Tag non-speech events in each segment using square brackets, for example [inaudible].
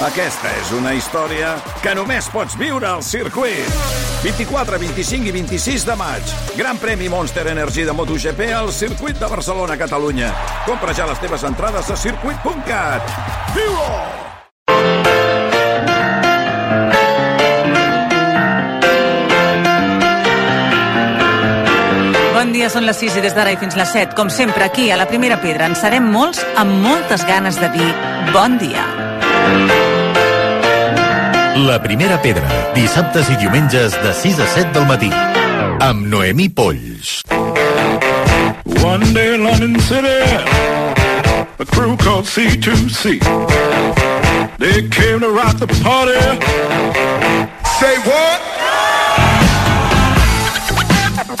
Aquesta és una història que només pots viure al circuit. 24, 25 i 26 de maig. Gran premi Monster Energy de MotoGP al circuit de Barcelona, Catalunya. Compra ja les teves entrades a circuit.cat. Viu-ho! Bon dia, són les 6 i des d'ara i fins les 7. Com sempre, aquí, a la Primera Pedra, en serem molts amb moltes ganes de dir bon dia. La primera pedra, dissabtes i diumenges de 6 a 7 del matí. Amb Noemí Polls. One day in London City, a crew called C2C. They came to rock the party. Say what?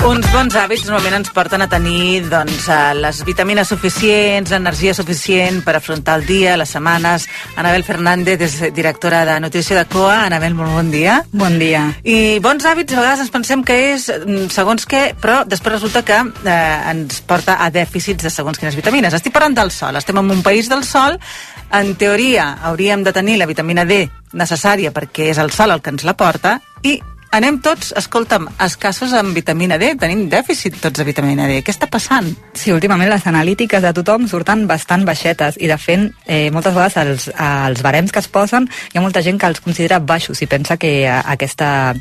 Uns bons hàbits normalment ens porten a tenir doncs, eh, les vitamines suficients, l'energia suficient per afrontar el dia, les setmanes. Anabel Fernández és directora de Nutrició de COA. Anabel, molt bon dia. Bon dia. I bons hàbits a vegades ens pensem que és mm, segons què, però després resulta que eh, ens porta a dèficits de segons quines vitamines. Estic parlant del sol, estem en un país del sol, en teoria hauríem de tenir la vitamina D necessària perquè és el sol el que ens la porta i anem tots, escolta'm, escassos amb vitamina D, tenim dèficit tots de vitamina D. Què està passant? Sí, últimament les analítiques de tothom surten bastant baixetes i de fet eh, moltes vegades els, els barems que es posen hi ha molta gent que els considera baixos i pensa que eh, aquesta,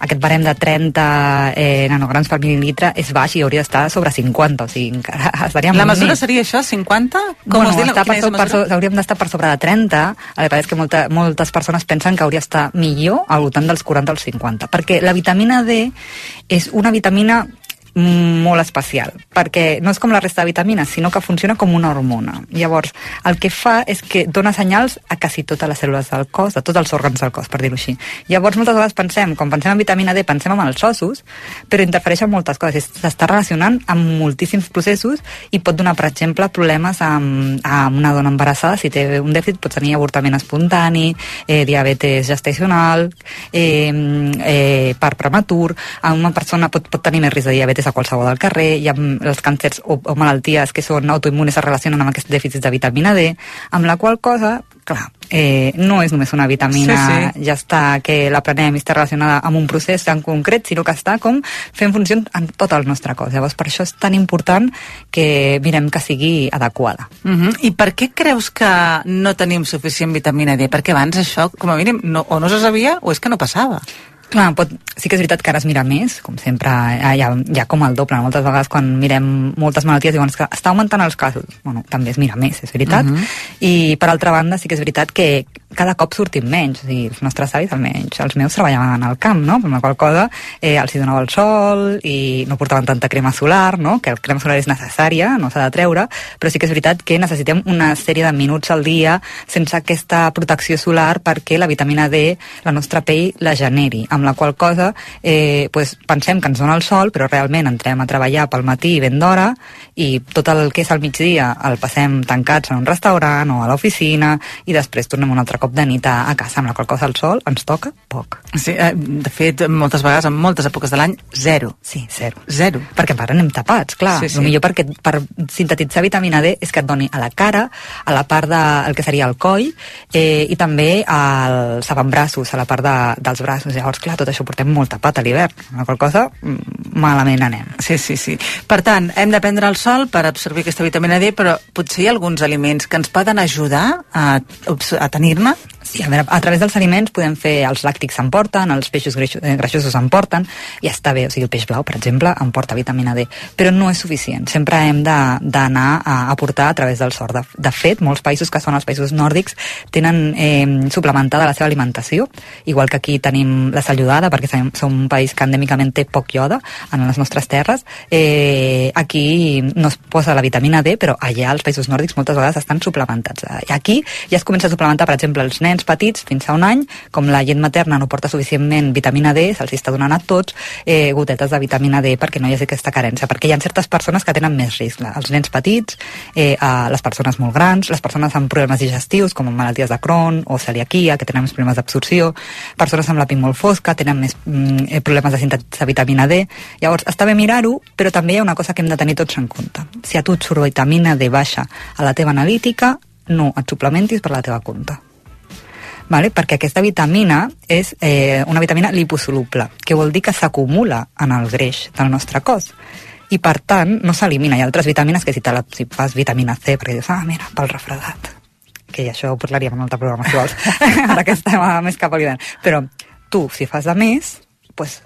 aquest barem de 30 eh, nanograms per mil·lilitre és baix i hauria d'estar sobre 50 o sigui, encara [laughs] estaríem La mesura més. seria això, 50? Com bueno, Quina per, so, per, so, hauríem d'estar per sobre de 30 el que és que molta, moltes persones pensen que hauria d'estar millor al voltant dels 40 o els 50 perquè la vitamina D és una vitamina molt especial, perquè no és com la resta de vitamines, sinó que funciona com una hormona. Llavors, el que fa és que dona senyals a quasi totes les cèl·lules del cos, a tots els òrgans del cos, per dir-ho així. Llavors, moltes vegades pensem, quan pensem en vitamina D, pensem en els ossos, però interfereix en moltes coses. S'està relacionant amb moltíssims processos i pot donar, per exemple, problemes amb, amb una dona embarassada. Si té un dèficit, pot tenir avortament espontani, eh, diabetes gestacional, eh, eh, part prematur, una persona pot, pot tenir més risc de diabetes a qualsevol del carrer, i amb els càncers o, o malalties que són autoimmunes es relacionen amb aquests dèficits de vitamina D, amb la qual cosa, clar, eh, no és només una vitamina, Sí, sí. ja està, que la prenem i està relacionada amb un procés en concret, sinó que està com fent funció en tot el nostre cos. Llavors, per això és tan important que mirem que sigui adequada. Uh -huh. I per què creus que no tenim suficient vitamina D? Perquè abans això, com a mínim, no, o no se sabia o és que no passava. Clar, pot, sí que és veritat que ara es mira més, com sempre, eh, hi ha, hi ha com el doble. Moltes vegades quan mirem moltes malalties diuen "És que està augmentant els casos. Bueno, també es mira més, és veritat. Mhm. I per altra banda sí que és veritat que cada cop sortim menys, o sigui, els nostres avis almenys, els meus treballaven al camp, no? Per la qual cosa eh, els hi donava el sol i no portaven tanta crema solar, no? Que el crema solar és necessària, no s'ha de treure, però sí que és veritat que necessitem una sèrie de minuts al dia sense aquesta protecció solar perquè la vitamina D, la nostra pell la generi, amb la qual cosa eh, pues, pensem que ens dona el sol, però realment entrem a treballar pel matí ben d'hora i tot el que és al migdia el passem tancats en un restaurant o a l'oficina i després tornem un altre cop de nit a, a casa, amb la qual cosa el sol ens toca poc. Sí, eh, de fet, moltes vegades, en moltes èpoques de l'any, zero. Sí, zero. Zero. Perquè encara anem tapats, clar. Sí, Sí, sí. millor perquè per sintetitzar vitamina D és que et doni a la cara, a la part del que seria el coll eh, i també als avantbraços, a la part de, dels braços. Llavors, clar, tot això portem molt tapat a l'hivern. La qual cosa, mm, malament anem. Sí, sí, sí. Per tant, hem de prendre el sol per absorbir aquesta vitamina D, però potser hi ha alguns aliments que ens poden ajudar a, a tenir-ne? Sí, a, veure, a través dels aliments podem fer, els làctics s'emporten, els peixos eh, greixosos s'emporten, i està bé, o sigui, el peix blau, per exemple, emporta vitamina D, però no és suficient. Sempre hem d'anar a aportar a través del sort. De, de fet, molts països que són els països nòrdics tenen eh, suplementada la seva alimentació, igual que aquí tenim la saludada, perquè som, som un país que endèmicament té poc ioda en les nostres terres, eh, aquí no es posa la vitamina D, però allà als països nòrdics moltes vegades estan suplementats. I aquí ja es comença a suplementar, per exemple, els nens petits fins a un any, com la llet materna no porta suficientment vitamina D, se'ls està donant a tots eh, gotetes de vitamina D perquè no hi hagi aquesta carència, perquè hi ha certes persones que tenen més risc, els nens petits, eh, a les persones molt grans, les persones amb problemes digestius, com malalties de Crohn o celiaquia, que tenen més problemes d'absorció, persones amb la pell molt fosca, tenen més mm, eh, problemes de sintetitzar vitamina D. Llavors, està bé mirar-ho, però també hi ha una cosa que hem de tenir tots en compte. Si a tu et surt vitamina D baixa a la teva analítica, no et suplementis per la teva compte vale? perquè aquesta vitamina és eh, una vitamina liposoluble, que vol dir que s'acumula en el greix del nostre cos i per tant no s'elimina. Hi ha altres vitamines que si, te la, si fas vitamina C perquè dius, ah, mira, pel refredat que això ho parlaríem en un altre programa, si vols, [laughs] ara que estem més cap a l'hivern. Però tu, si fas de més, pues,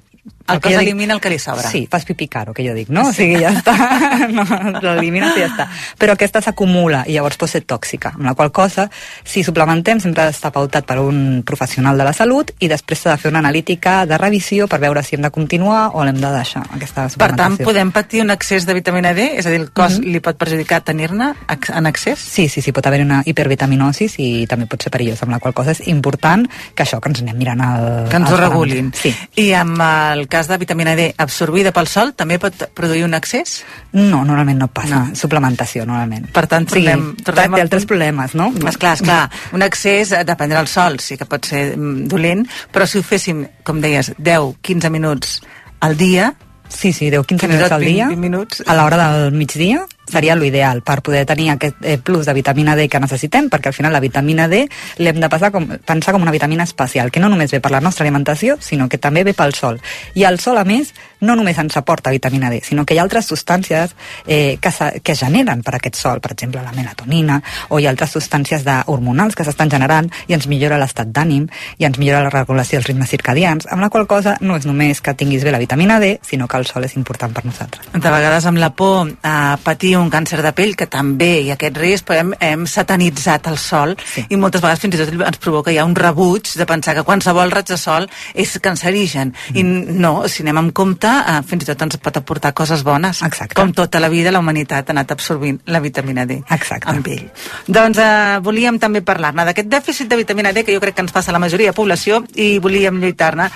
El que jo dic- elimina el que li sobra. Sí, fas pipi caro, que jo dic, no? O sigui, ja està, [laughs] no, l'elimines i ja està. Però aquesta s'acumula i llavors pot ser tòxica, amb la qual cosa, si suplementem, sempre d'estar pautat per un professional de la salut i després s'ha de fer una analítica de revisió per veure si hem de continuar o l'hem de deixar, aquesta Per tant, suplementació. podem patir un excés de vitamina D? És a dir, el cos li pot perjudicar tenir-ne en excés? Sí, sí, sí, pot haver una hipervitaminosis i també pot ser perillós, amb la qual cosa és important que això, que ens anem mirant el... Que ens ho regulin. Sí. I amb el cas de vitamina D absorbida pel sol, també pot produir un excés? No, normalment no passa. No. Suplementació, normalment. Per tant, tornem- sí, tornem té al altres problemes, no? Esclar, esclar, un excés eh, de prendre el sol sí que pot ser mm, dolent, però si ho féssim, com deies, 10-15 minuts al dia, Sí, sí, 10-15 Fins i minuts al dia, 20 minuts. a l'hora del migdia, seria l'ideal per poder tenir aquest eh, plus de vitamina D que necessitem, perquè al final la vitamina D l'hem de passar com, pensar com una vitamina especial, que no només ve per la nostra alimentació, sinó que també ve pel sol. I el sol, a més, no només ens aporta vitamina D, sinó que hi ha altres substàncies eh, que, se, que generen per aquest sol, per exemple la melatonina, o hi ha altres substàncies de hormonals que s'estan generant i ens millora l'estat d'ànim i ens millora la regulació dels ritmes circadians, amb la qual cosa no és només que tinguis bé la vitamina D, sinó que el sol és important per nosaltres. de vegades amb la por a patir un càncer de pell, que també hi ha aquest risc, però hem, hem satanitzat el sol Sí. i moltes vegades fins i tot ens provoca ja un rebuig de pensar que qualsevol raig de sol és cancerigen. Mm. I no, si anem amb compte, eh, fins i tot ens pot aportar coses bones. Exacte. Com tota la vida la humanitat ha anat absorbint la vitamina D Exacte. amb ell. Doncs eh, volíem també parlar-ne d'aquest dèficit de vitamina D que jo crec que ens passa a la majoria de població i volíem lluitar-ne.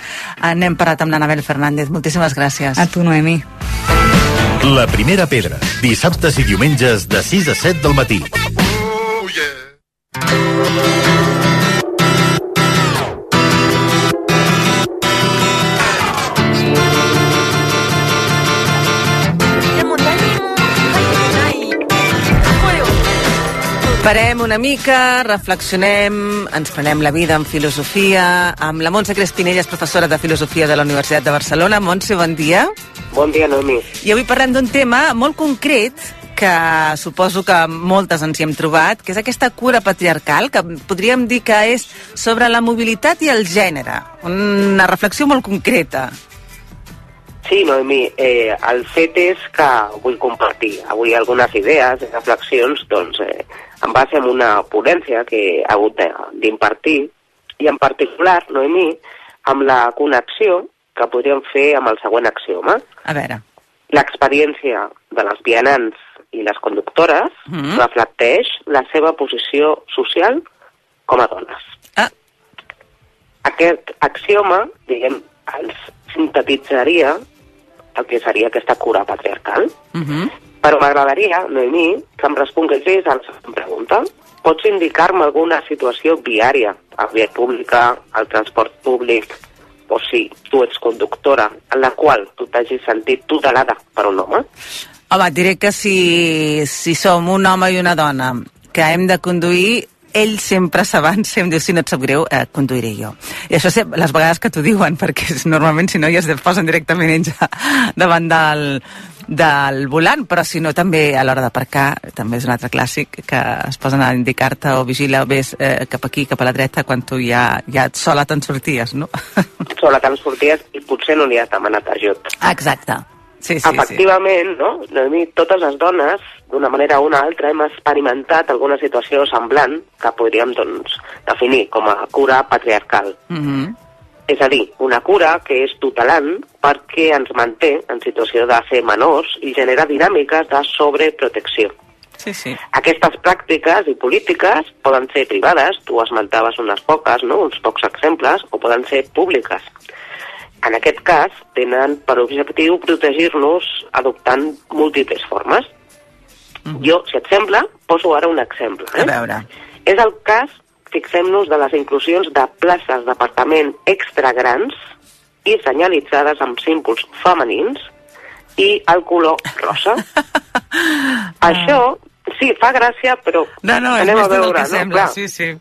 N'hem parat amb l'Anabel Fernández. Moltíssimes gràcies. A tu, Noemi. La primera pedra, dissabtes i diumenges de 6 a 7 del matí. Parem una mica, reflexionem, ens prenem la vida amb filosofia, amb la Montse Crespinelles, professora de filosofia de la Universitat de Barcelona. Montse, bon dia. Bon dia, Noemi. I avui parlem d'un tema molt concret que suposo que moltes ens hi hem trobat, que és aquesta cura patriarcal, que podríem dir que és sobre la mobilitat i el gènere. Una reflexió molt concreta. Sí, Noemi, eh, el fet és que vull compartir avui algunes idees i reflexions doncs, eh, en base a una ponència que he hagut de- d'impartir i en particular, Noemi, amb la connexió que podríem fer amb el següent axioma. A veure, L'experiència de les vianants i les conductores Mhm. reflecteix la seva posició social com a dones. ah, Aquest axioma, diguem, ens sintetitzaria el que seria aquesta cura patriarcal. uh -huh. Però m'agradaria, Noemí, que em responguessis a la següent pregunta. Pots indicar-me alguna situació viària, a via pública, al transport públic, o si tu ets conductora, en la qual tu t'hagis sentit tutelada per un home? Home, diré que si, si som un home i una dona que hem de conduir, ell sempre s'avança i em diu, si no et sap greu, eh, conduiré jo. I això sé, les vegades que t'ho diuen, perquè normalment si no ja es posen directament ells davant del, del volant, però si no també a l'hora d'aparcar, també és un altre clàssic que es posen a indicar-te o vigila, vés eh, cap aquí, cap a la dreta, quan tu ja, ja sola te'n sorties, no? [laughs] Sola te'n sorties i potser no li has demanat ajut. Exacte. Sí, sí, sí. Efectivament, no? Noemí, totes les dones, d'una manera o una altra, hem experimentat alguna situació semblant que podríem, doncs, definir com a cura patriarcal. Mm -hmm. És a dir, una cura que és tutelant perquè ens manté en situació de ser menors i genera dinàmiques de sobreprotecció. Sí, sí. Aquestes pràctiques i polítiques poden ser privades, tu esmentaves unes poques, no? uns pocs exemples, o poden ser públiques. En aquest cas, tenen per objectiu protegir-nos adoptant múltiples formes. Jo, si et sembla, poso ara un exemple. A Eh? veure. És el cas, fixem-nos, de les inclusions de places d'apartament extra grans i senyalitzades amb símbols femenins i el color rosa. [laughs] Això, sí, fa gràcia, però No, no, és anem a veure, no? sembla, Clar, sí, sí.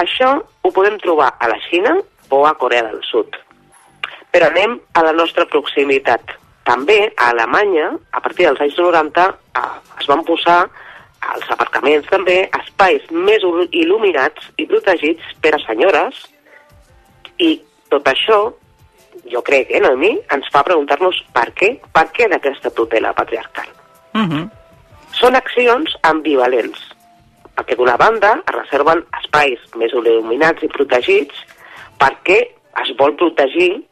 Això ho podem trobar a la Xina o a Corea del Sud. Però anem a la nostra proximitat. També a Alemanya, a partir dels anys 90, eh, es van posar als aparcaments també espais més il- il·luminats i protegits per a senyores i tot això, jo crec, eh, Noemí, ens fa preguntar-nos per què, per què d'aquesta tutela patriarcal. Uh -huh. Són accions ambivalents, perquè d'una banda es reserven espais més il·luminats i protegits perquè es vol protegir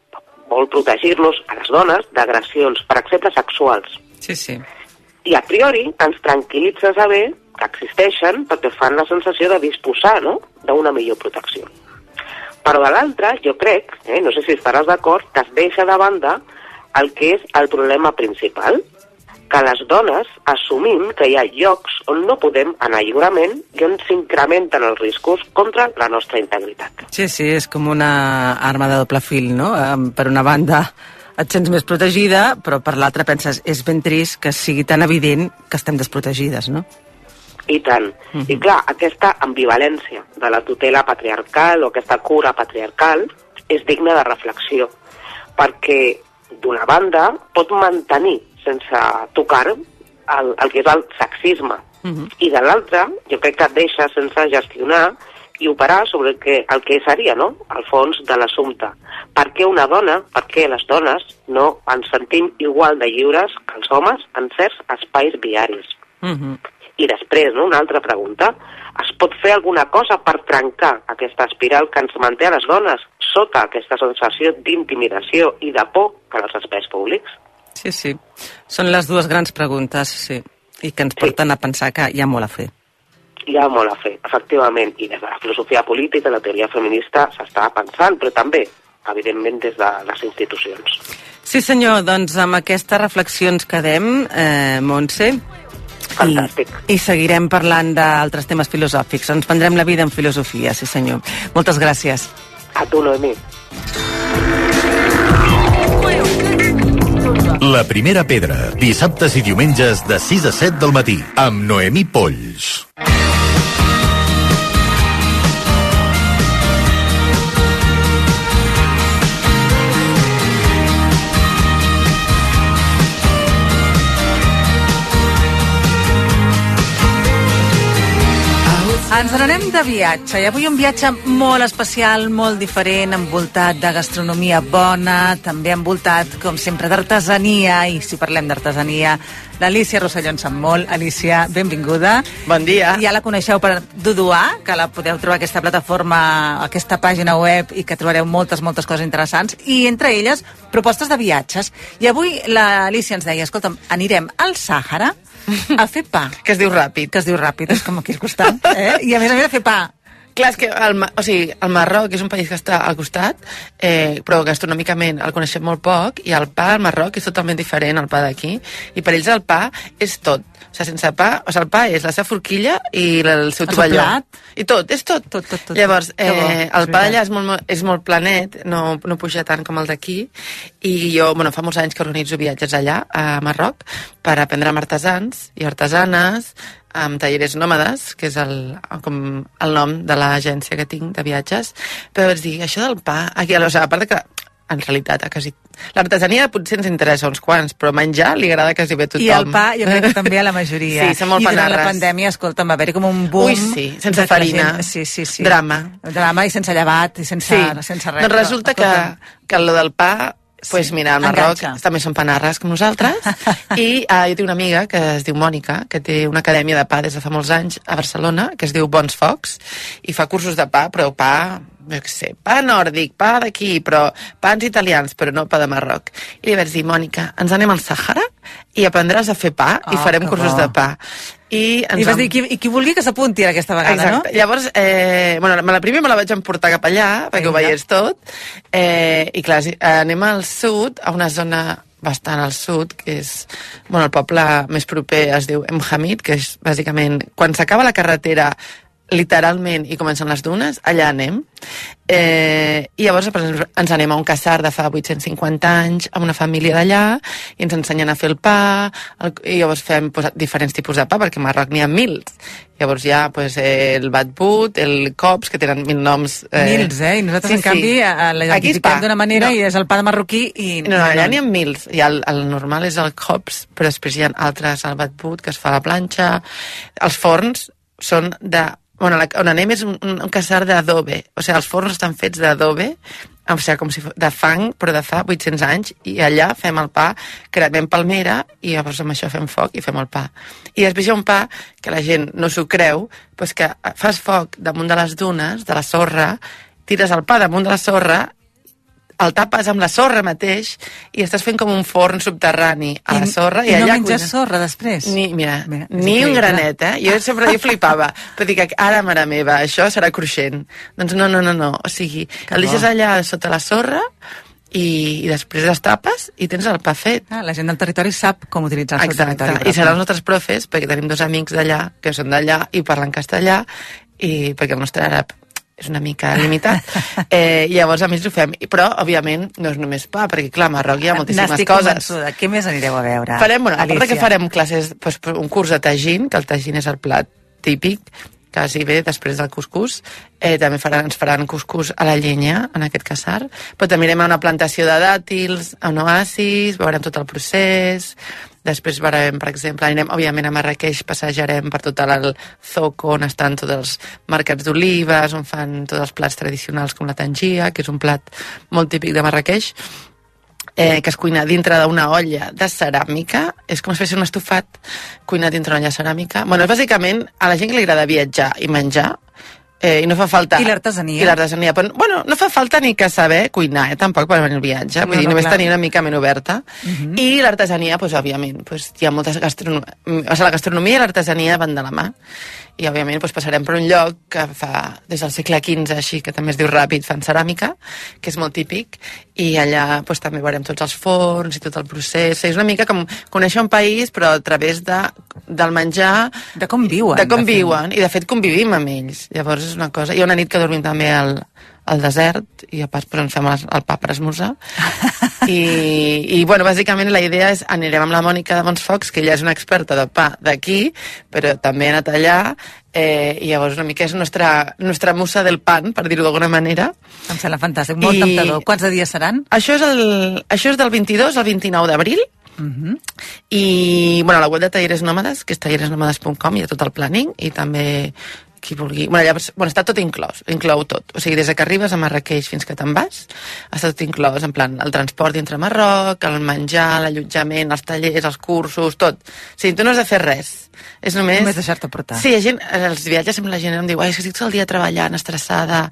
vol protegir-nos a les dones d'agressions, per exemple, sexuals. Sí, sí. I a priori ens tranquil·litza saber que existeixen perquè fan la sensació de disposar no? d'una millor protecció. Però de l'altra, jo crec, eh, no sé si estaràs d'acord, que es deixa de banda el que és el problema principal, que les dones assumim que hi ha llocs on no podem anar lliurement i on s'incrementen els riscos contra la nostra integritat. Sí, sí, és com una arma de doble fil, no? Per una banda et sents més protegida, però per l'altra penses és ben trist que sigui tan evident que estem desprotegides, no? I tant. Mhm. I clar, aquesta ambivalència de la tutela patriarcal o aquesta cura patriarcal és digna de reflexió, perquè d'una banda pot mantenir sense tocar el, el que és el sexisme, Mhm. i de l'altra jo crec que et deixa sense gestionar i operar sobre el que, el que seria no? el fons de l'assumpte. Per què una dona, per què les dones no ens sentim igual de lliures que els homes en certs espais viaris? Uh -huh. I després, no, una altra pregunta, es pot fer alguna cosa per trencar aquesta espiral que ens manté a les dones sota aquesta sensació d'intimidació i de por per als espais públics? Sí, sí. Són les dues grans preguntes, sí, i que ens Sí. porten a pensar que hi ha molt a fer. Hi ha molt a fer, efectivament, i des de la filosofia política, la teoria feminista s'està pensant, però també, evidentment, des de les institucions. Sí, senyor, doncs amb aquesta reflexió ens quedem, eh, Montse. Fantàstic. I, I seguirem parlant d'altres temes filosòfics. Ens prendrem la vida en filosofia, sí senyor. Moltes gràcies. A tu, Noemí. La primera pedra, dissabtes i diumenges de 6 a 7 del matí, amb Noemí Polls. Ens n'anem de viatge i avui un viatge molt especial, molt diferent, envoltat de gastronomia bona, també envoltat, com sempre, d'artesania, i si parlem d'artesania, l'Alicia Rosselló en sap molt. Alicia, benvinguda. Bon dia. Ja la coneixeu per Duduà, que la podeu trobar a aquesta plataforma, a aquesta pàgina web, i que trobareu moltes, moltes coses interessants, i entre elles, propostes de viatges. I avui l'Alicia ens deia, escolta'm, anirem al Sàhara [laughs] a fer pa Que es diu ràpid. que es diu ràpid, és com aquí al costat, eh? I a més a més a fer pa. Clar, és que el, o sigui, el Marroc és un país que està al costat, eh, però gastronòmicament el coneixem molt poc, i el pa al Marroc és totalment diferent al pa d'aquí, i per ells el pa és tot. O sigui, sense pa, o sigui, el pa és la seva forquilla i el seu tovalló. I tot, és tot. Tot, tot, tot. Llavors, bo, eh, és el pa veritat. allà és molt, mo- és molt planet, no, no puja tant com el d'aquí, i jo, bueno, fa molts anys que organitzo viatges allà, a Marroc, per aprendre amb artesans i artesanes, amb talleres nòmades, que és el, com el nom de l'agència que tinc de viatges, però vaig dir, això del pa, aquí, o sigui, a part de que en realitat a quasi... L'artesania potser ens interessa uns quants, però menjar li agrada quasi bé a tothom. I el pa, jo crec que també a la majoria. [laughs] Sí, són molt I durant la panarres. pandèmia, escolta'm, va haver-hi com un boom... Ui, sí, sense que farina. Gent, sí, sí, sí. Drama. Drama i sense llevat i sense, Sí, sense res. doncs resulta que, escolta'm, que lo del pa pues Sí, mira, al Marroc enganxa. també són panarres com nosaltres [laughs] i uh, jo tinc una amiga que es diu Mònica que té una acadèmia de pa des de fa molts anys a Barcelona que es diu Bons Focs i fa cursos de pa, però pa què sé, pa nòrdic, pa d'aquí però pans italians, però no pa de Marroc i li vaig dir, Mònica, ens anem al Sàhara i aprendràs a fer pa i Oh, farem cursos bo. de pa i, ens I vas vam- dir, qui, i qui vulgui que s'apunti aquesta vegada, Exacte. no? Llavors, eh, bueno, la primer me la vaig emportar cap allà, perquè ho Vinga. veiés tot, eh, i clar, anem al sud, a una zona bastant al sud, que és, bueno, el poble més proper es diu Emhamid, que és bàsicament, quan s'acaba la carretera literalment, i comencen les dunes, allà anem. Eh, I llavors exemple, ens anem a un caçar de fa 850 anys, amb una família d'allà, i ens ensenyen a fer el pa, el, i llavors fem pues, diferents tipus de pa, perquè a Marroc n'hi ha mils. Llavors hi ha pues, el batbut, el cops, que tenen mil noms. Mils, eh? I nosaltres, en canvi, a Aquí és l'identifiquem d'una manera No. i és el pa de marroquí i... No, no, allà n'hi ha mils. I el, el normal és el cops, però després hi ha altres, el batbut, que es fa a la planxa. Els forns són de... Bueno, la, on anem és un, un, caçar d'adobe. O sigui, els forns estan fets d'adobe, o sigui, com si de fang, però de fa 800 anys, i allà fem el pa, cremem palmera, i llavors amb això fem foc i fem el pa. I després hi ha un pa que la gent no s'ho creu, doncs que fas foc damunt de les dunes, de la sorra, tires el pa damunt de la sorra el tapes amb la sorra mateix i estàs fent com un forn subterrani a la sorra i, I no allà menges cuines. sorra després? Ni, mira, Mira, ni un granet, eh? Jo sempre jo flipava. Però dic, ara, mare meva, això serà cruixent. Doncs no, no, no, no. O sigui, Que el deixes allà sota la sorra i, i després les tapes i tens el pa fet. Ah, la gent del territori sap com utilitzar el seu Exacte, territori. i seran els nostres profes, perquè tenim dos amics d'allà, que són d'allà i parlen castellà, i perquè el nostre àrab és una mica limitat, [laughs] eh, llavors a més ho fem. Però, òbviament, no és només pa, perquè clar, a Marroc hi ha moltíssimes N'estic coses. convençuda. Què més anireu a veure, Farem, bueno, a part que farem classes, doncs, un curs de tagín, que el tagín és el plat típic, quasi bé després del cuscús. Eh, també faran, ens faran cuscús a la llenya, en aquest casar. Però també anirem a una plantació de dàtils, a un oasis, veurem tot el procés. Després veurem, per exemple, anirem, òbviament, a Marrakeix, passejarem per tot el zoco, on estan tots els mercats d'olives, on fan tots els plats tradicionals com la tangia, que és un plat molt típic de Marrakeix eh, que es cuina dintre d'una olla de ceràmica, és com si fes un estofat cuinat dintre d'una olla de ceràmica. Bueno, és bàsicament a la gent que li agrada viatjar i menjar, eh, i no fa falta... I l'artesania. I l'artesania. Però, bueno, no fa falta ni que saber cuinar, eh, tampoc, per venir al viatge. Vull No, dir, no, només clar. tenir una mica ment oberta. I l'artesania, doncs, òbviament, doncs, hi ha moltes gastronomies... O sigui, la gastronomia i l'artesania van de la mà. I, òbviament, doncs, passarem per un lloc que fa, des del segle XV, així, que també es diu ràpid, fan ceràmica, que és molt típic, i allà doncs, també veurem tots els forns i tot el procés. És una mica com conèixer un país, però a través de, del menjar... De com viuen, De com de fet. viuen, i de fet convivim amb ells. Llavors és una cosa... Hi ha una nit que dormim també al, al desert i a pas però ens fem el, el pa per esmorzar. [laughs] I, I, bueno, bàsicament la idea és anirem amb la Mònica de Bonsfocs, que ella és una experta de pa d'aquí, però també ha anat allà, eh, i llavors una mica és nostra, nostra musa del pan, per dir-ho d'alguna manera. Em sembla fantàstic, molt I- temptador. Quants de dies seran? Això és, el, això és del 22 al 29 d'abril, Mhm. i bueno, la web de Talleres Nòmades, que és talleresnòmades.com, hi ha tot el planning i també qui vulgui... Bueno, llavors, bueno, està tot inclòs, inclou tot. O sigui, des de que arribes a Marrakeix fins que te'n vas, està tot inclòs, en plan, el transport dintre Marroc, el menjar, l'allotjament, els tallers, els cursos, tot. O sigui, tu no has de fer res. És només... Només deixar-te portar. Sí, gent, als viatges sempre la gent em diu, ai, és que estic tot el dia treballant, estressada,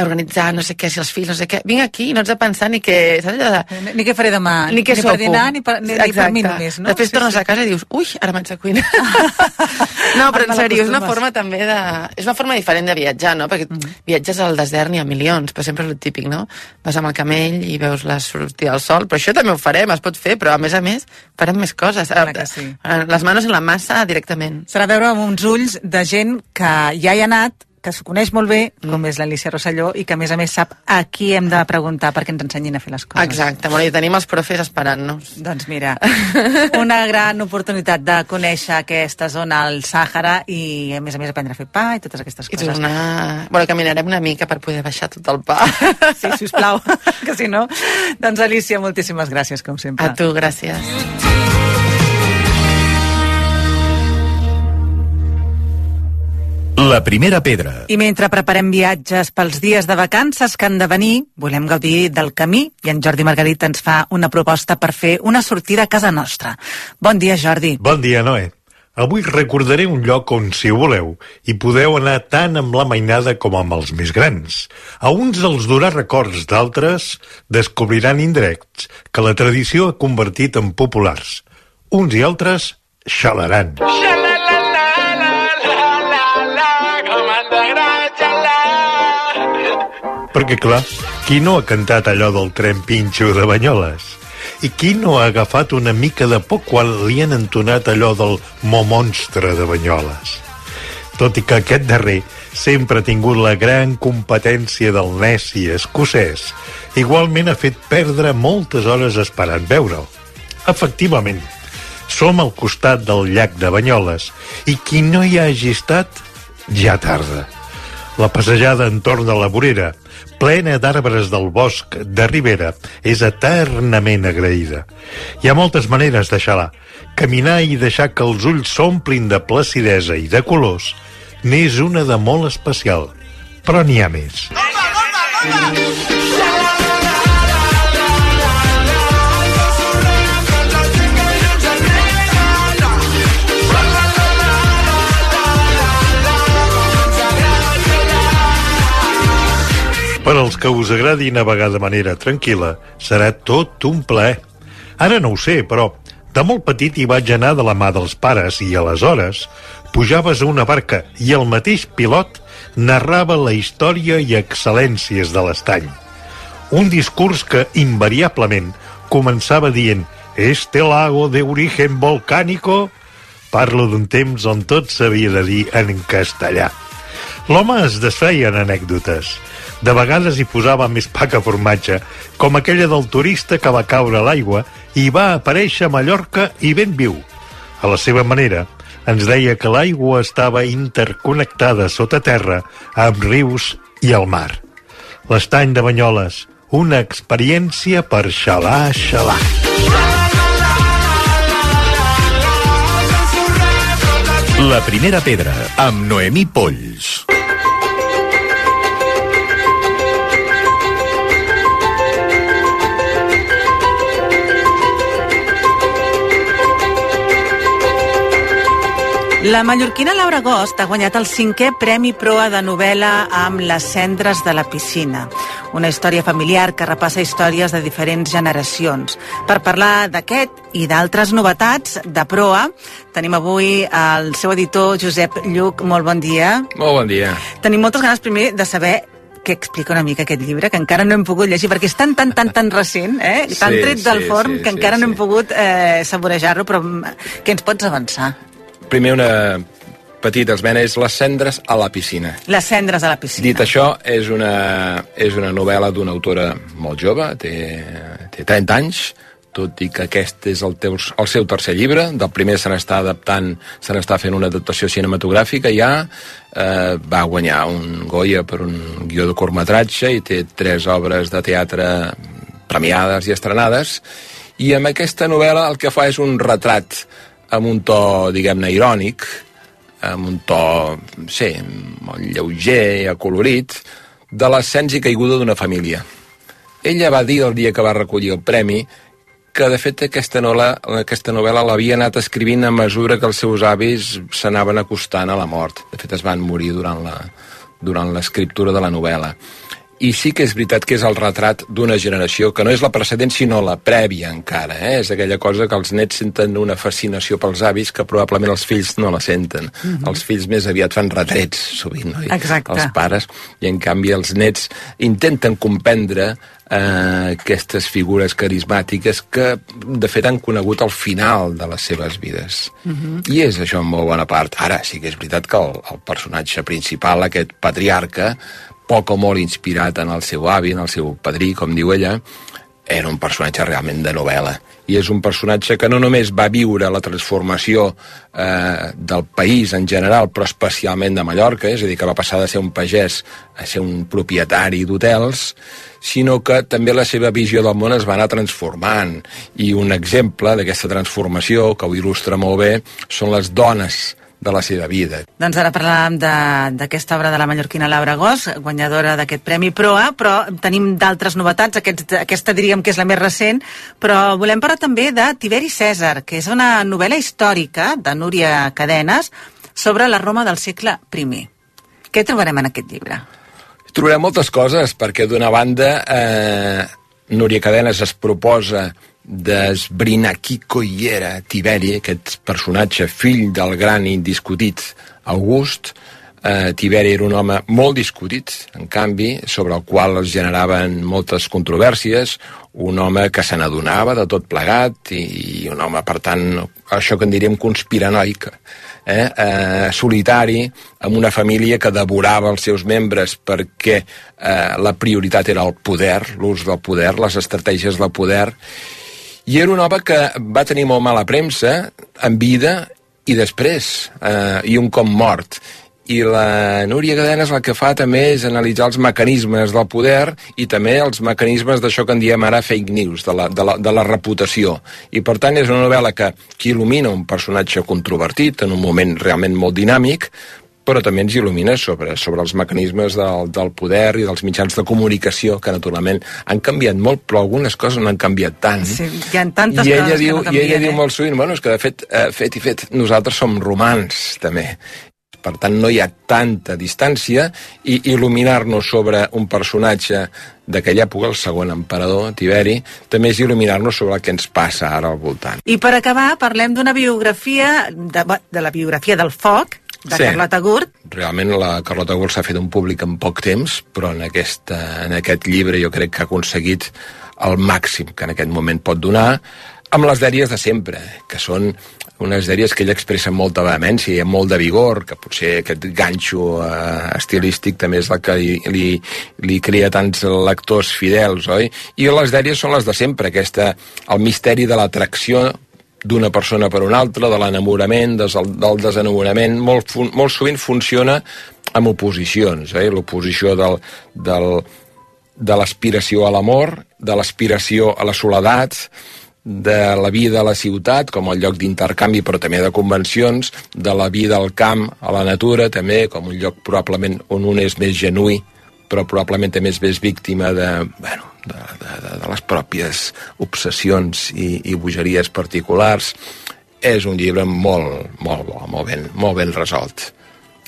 organitzant, no sé què, si els fills, no sé què. Vinc aquí i no ets de pensar ni què... Saps allò de... Ni, ni què faré demà, Ni què per sopo. dinar, ni per, ni, ni per mi només, no? Després tornes a casa i dius, ui, ara m'haig de cuinar. no, però en sèrio, és una forma també de... És una forma diferent de viatjar, no? Perquè Mhm. viatges al desert n'hi ha milions, però sempre és el típic, no? Vas amb el camell i veus la sortida del sol, però això també ho farem, es pot fer, però a més a més farem més coses. Que sí. Eh, Les manos en la massa directament. Serà veure amb uns ulls de gent que ja hi ha anat, que s'ho coneix molt bé, com és l'Alicia Rosselló, i que a més a més sap a qui hem de preguntar perquè ens ensenyin a fer les coses. Exacte, bueno, i tenim els profes esperant-nos. Doncs mira, [laughs] una gran oportunitat de conèixer aquesta zona al Sàhara i a més a més aprendre a fer pa i totes aquestes I coses. tornar... Bueno, caminarem una mica per poder baixar tot el pa. [laughs] Sí, sisplau, [laughs] que si no... Doncs Alicia, moltíssimes gràcies, com sempre. A tu, gràcies. La primera pedra. I mentre preparem viatges pels dies de vacances que han de venir, volem gaudir del camí i en Jordi Margarit ens fa una proposta per fer una sortida a casa nostra. Bon dia, Jordi. Bon dia, Noé. Avui recordaré un lloc on, si voleu, hi podeu anar tant amb la mainada com amb els més grans. A uns els durà records, d'altres descobriran indrets que la tradició ha convertit en populars. Uns i altres xalaran. Perquè, clar, qui no ha cantat allò del tren pinxo de Banyoles? I qui no ha agafat una mica de por quan li han entonat allò del mo monstre de Banyoles? Tot i que aquest darrer sempre ha tingut la gran competència del Nessi escocès, igualment ha fet perdre moltes hores esperant veure'l. Efectivament, som al costat del llac de Banyoles i qui no hi hagi estat ja tarda. La passejada entorn de la vorera, plena d'arbres del bosc de Ribera, és eternament agraïda. Hi ha moltes maneres de xalar. Caminar i deixar que els ulls s'omplin de placidesa i de colors n'és una de molt especial. Però n'hi ha més. Per als que us agradi navegar de manera tranquil·la, serà tot un plaer. Ara no ho sé, però de molt petit hi vaig anar de la mà dels pares i aleshores pujaves a una barca i el mateix pilot narrava la història i excel·lències de l'estany. Un discurs que invariablement començava dient «Este lago de origen volcánico...» Parlo d'un temps on tot s'havia de dir en castellà. L'home es desfeia en anècdotes. De vegades hi posava més pa que formatge, com aquella del turista que va caure a l'aigua i va aparèixer a Mallorca i ben viu. A la seva manera, ens deia que l'aigua estava interconnectada sota terra amb rius i el mar. L'estany de Banyoles, una experiència per xalar, xalar. La primera pedra, amb Noemí Polls. La mallorquina Laura Gost ha guanyat el cinquè Premi Proa de novel·la amb Les cendres de la piscina, una història familiar que repassa històries de diferents generacions. Per parlar d'aquest i d'altres novetats de Proa, tenim avui el seu editor Josep Lluc. Molt bon dia. Molt bon dia. Tenim moltes ganes primer de saber què explica una mica aquest llibre, que encara no hem pogut llegir, perquè és tan, tan, tan, tan recent, eh? tan Sí, tret del sí, forn, sí, que sí, encara no sí. hem pogut eh, saborejar-lo, però mm, què ens pots avançar? Primer una petita esmena, és Les cendres a la piscina. Les cendres a la piscina. Dit això, és una, és una novel·la d'una autora molt jove, té, té 30 anys, tot i que aquest és el, teu, el seu tercer llibre, del primer se n'està adaptant, se n'està fent una adaptació cinematogràfica ja, eh, va guanyar un Goya per un guió de curtmetratge i té tres obres de teatre premiades i estrenades, i amb aquesta novel·la el que fa és un retrat amb un to, diguem-ne, irònic, amb un to, sí, molt lleuger, acolorit, de l'ascens i caiguda d'una família. Ella va dir el dia que va recollir el premi que, de fet, aquesta novel·la, aquesta novel·la l'havia anat escrivint a mesura que els seus avis s'anaven acostant a la mort. De fet, es van morir durant la durant l'escriptura de la novel·la. I sí que és veritat que és el retrat d'una generació que no és la precedent sinó la prèvia encara, eh? és aquella cosa que els nets senten una fascinació pels avis que probablement els fills no la senten. Mm -hmm. Els fills més aviat fan retrets, sovint, no? Exacte. Els pares, i en canvi els nets intenten comprendre eh, aquestes figures carismàtiques que de fet han conegut al final de les seves vides. I és això en molt bona part. Ara sí que és veritat que el, el personatge principal, aquest patriarca, poc o molt inspirat en el seu avi, en el seu padrí, com diu ella, era un personatge realment de novel·la. I és un personatge que no només va viure la transformació eh, del país en general, però especialment de Mallorca, és a dir, que va passar de ser un pagès a ser un propietari d'hotels, sinó que també la seva visió del món es va anar transformant. I un exemple d'aquesta transformació, que ho il·lustra molt bé, són les dones de la seva vida. Doncs ara parlàvem de- d'aquesta obra de la mallorquina Laura Gos, guanyadora d'aquest Premi Proa, però tenim d'altres novetats, aquest, aquesta diríem que és la més recent, però volem parlar també de Tiberi Cèsar, que és una novel·la històrica de Núria Cadenes sobre la Roma del segle I. Què trobarem en aquest llibre? Trobarem moltes coses, perquè d'una banda eh, Núria Cadenes es proposa d'esbrinar qui coi era Tiberi, aquest personatge fill del gran i indiscutit August. Eh, Tiberi era un home molt discutit, en canvi, sobre el qual es generaven moltes controvèrsies, un home que se n'adonava de tot plegat i un home, per tant, això que en diríem conspiranoic, eh, eh, solitari, amb una família que devorava els seus membres perquè eh, la prioritat era el poder, l'ús del poder, les estratègies del poder, i era un home que va tenir molt mala premsa en vida i després, eh, i un cop mort i la Núria Cadenes el que fa també és analitzar els mecanismes del poder i també els mecanismes d'això que en diem ara fake news, de la, de, la, de la reputació. I per tant és una novel·la que, que il·lumina un personatge controvertit en un moment realment molt dinàmic, però també ens il·lumina sobre, sobre els mecanismes del, del poder i dels mitjans de comunicació, que naturalment han canviat molt, però algunes coses no han canviat tant. Sí, hi ha tantes I ella coses diu, que no I ella canvien, diu eh? molt sovint, bueno, és que de fet, eh, fet i fet, nosaltres som romans, també. Per tant, no hi ha tanta distància i il·luminar-nos sobre un personatge d'aquella època, el segon emperador, Tiberi, també és il·luminar-nos sobre el que ens passa ara al voltant. I per acabar, parlem d'una biografia, de, de la biografia del foc, de Sí. Carlota Gurt, Realment la Carlota Gul s'ha fet un públic en poc temps, però en, aquesta, en aquest llibre jo crec que ha aconseguit el màxim que en aquest moment pot donar, amb les dèries de sempre, que són unes dèries que ell expressa amb molta vehemència i amb molt de vigor, que potser aquest ganxo eh, estilístic també és el que li, li, li crea tants lectors fidels, oi? I les dèries són les de sempre, aquesta, el misteri de l'atracció d'una persona per una altra, de l'enamorament, des- del desenamorament, molt, molt sovint funciona amb oposicions, eh? l'oposició del, del, de l'aspiració a l'amor, de l'aspiració a la soledat, de la vida a la ciutat com a lloc d'intercanvi però també de convencions, de la vida al camp, a la natura també, com un lloc probablement on un és més genuí però probablement també és més víctima de, bueno, de, de, de, les pròpies obsessions i, i bogeries particulars. És un llibre molt, molt bo, molt ben, molt ben resolt.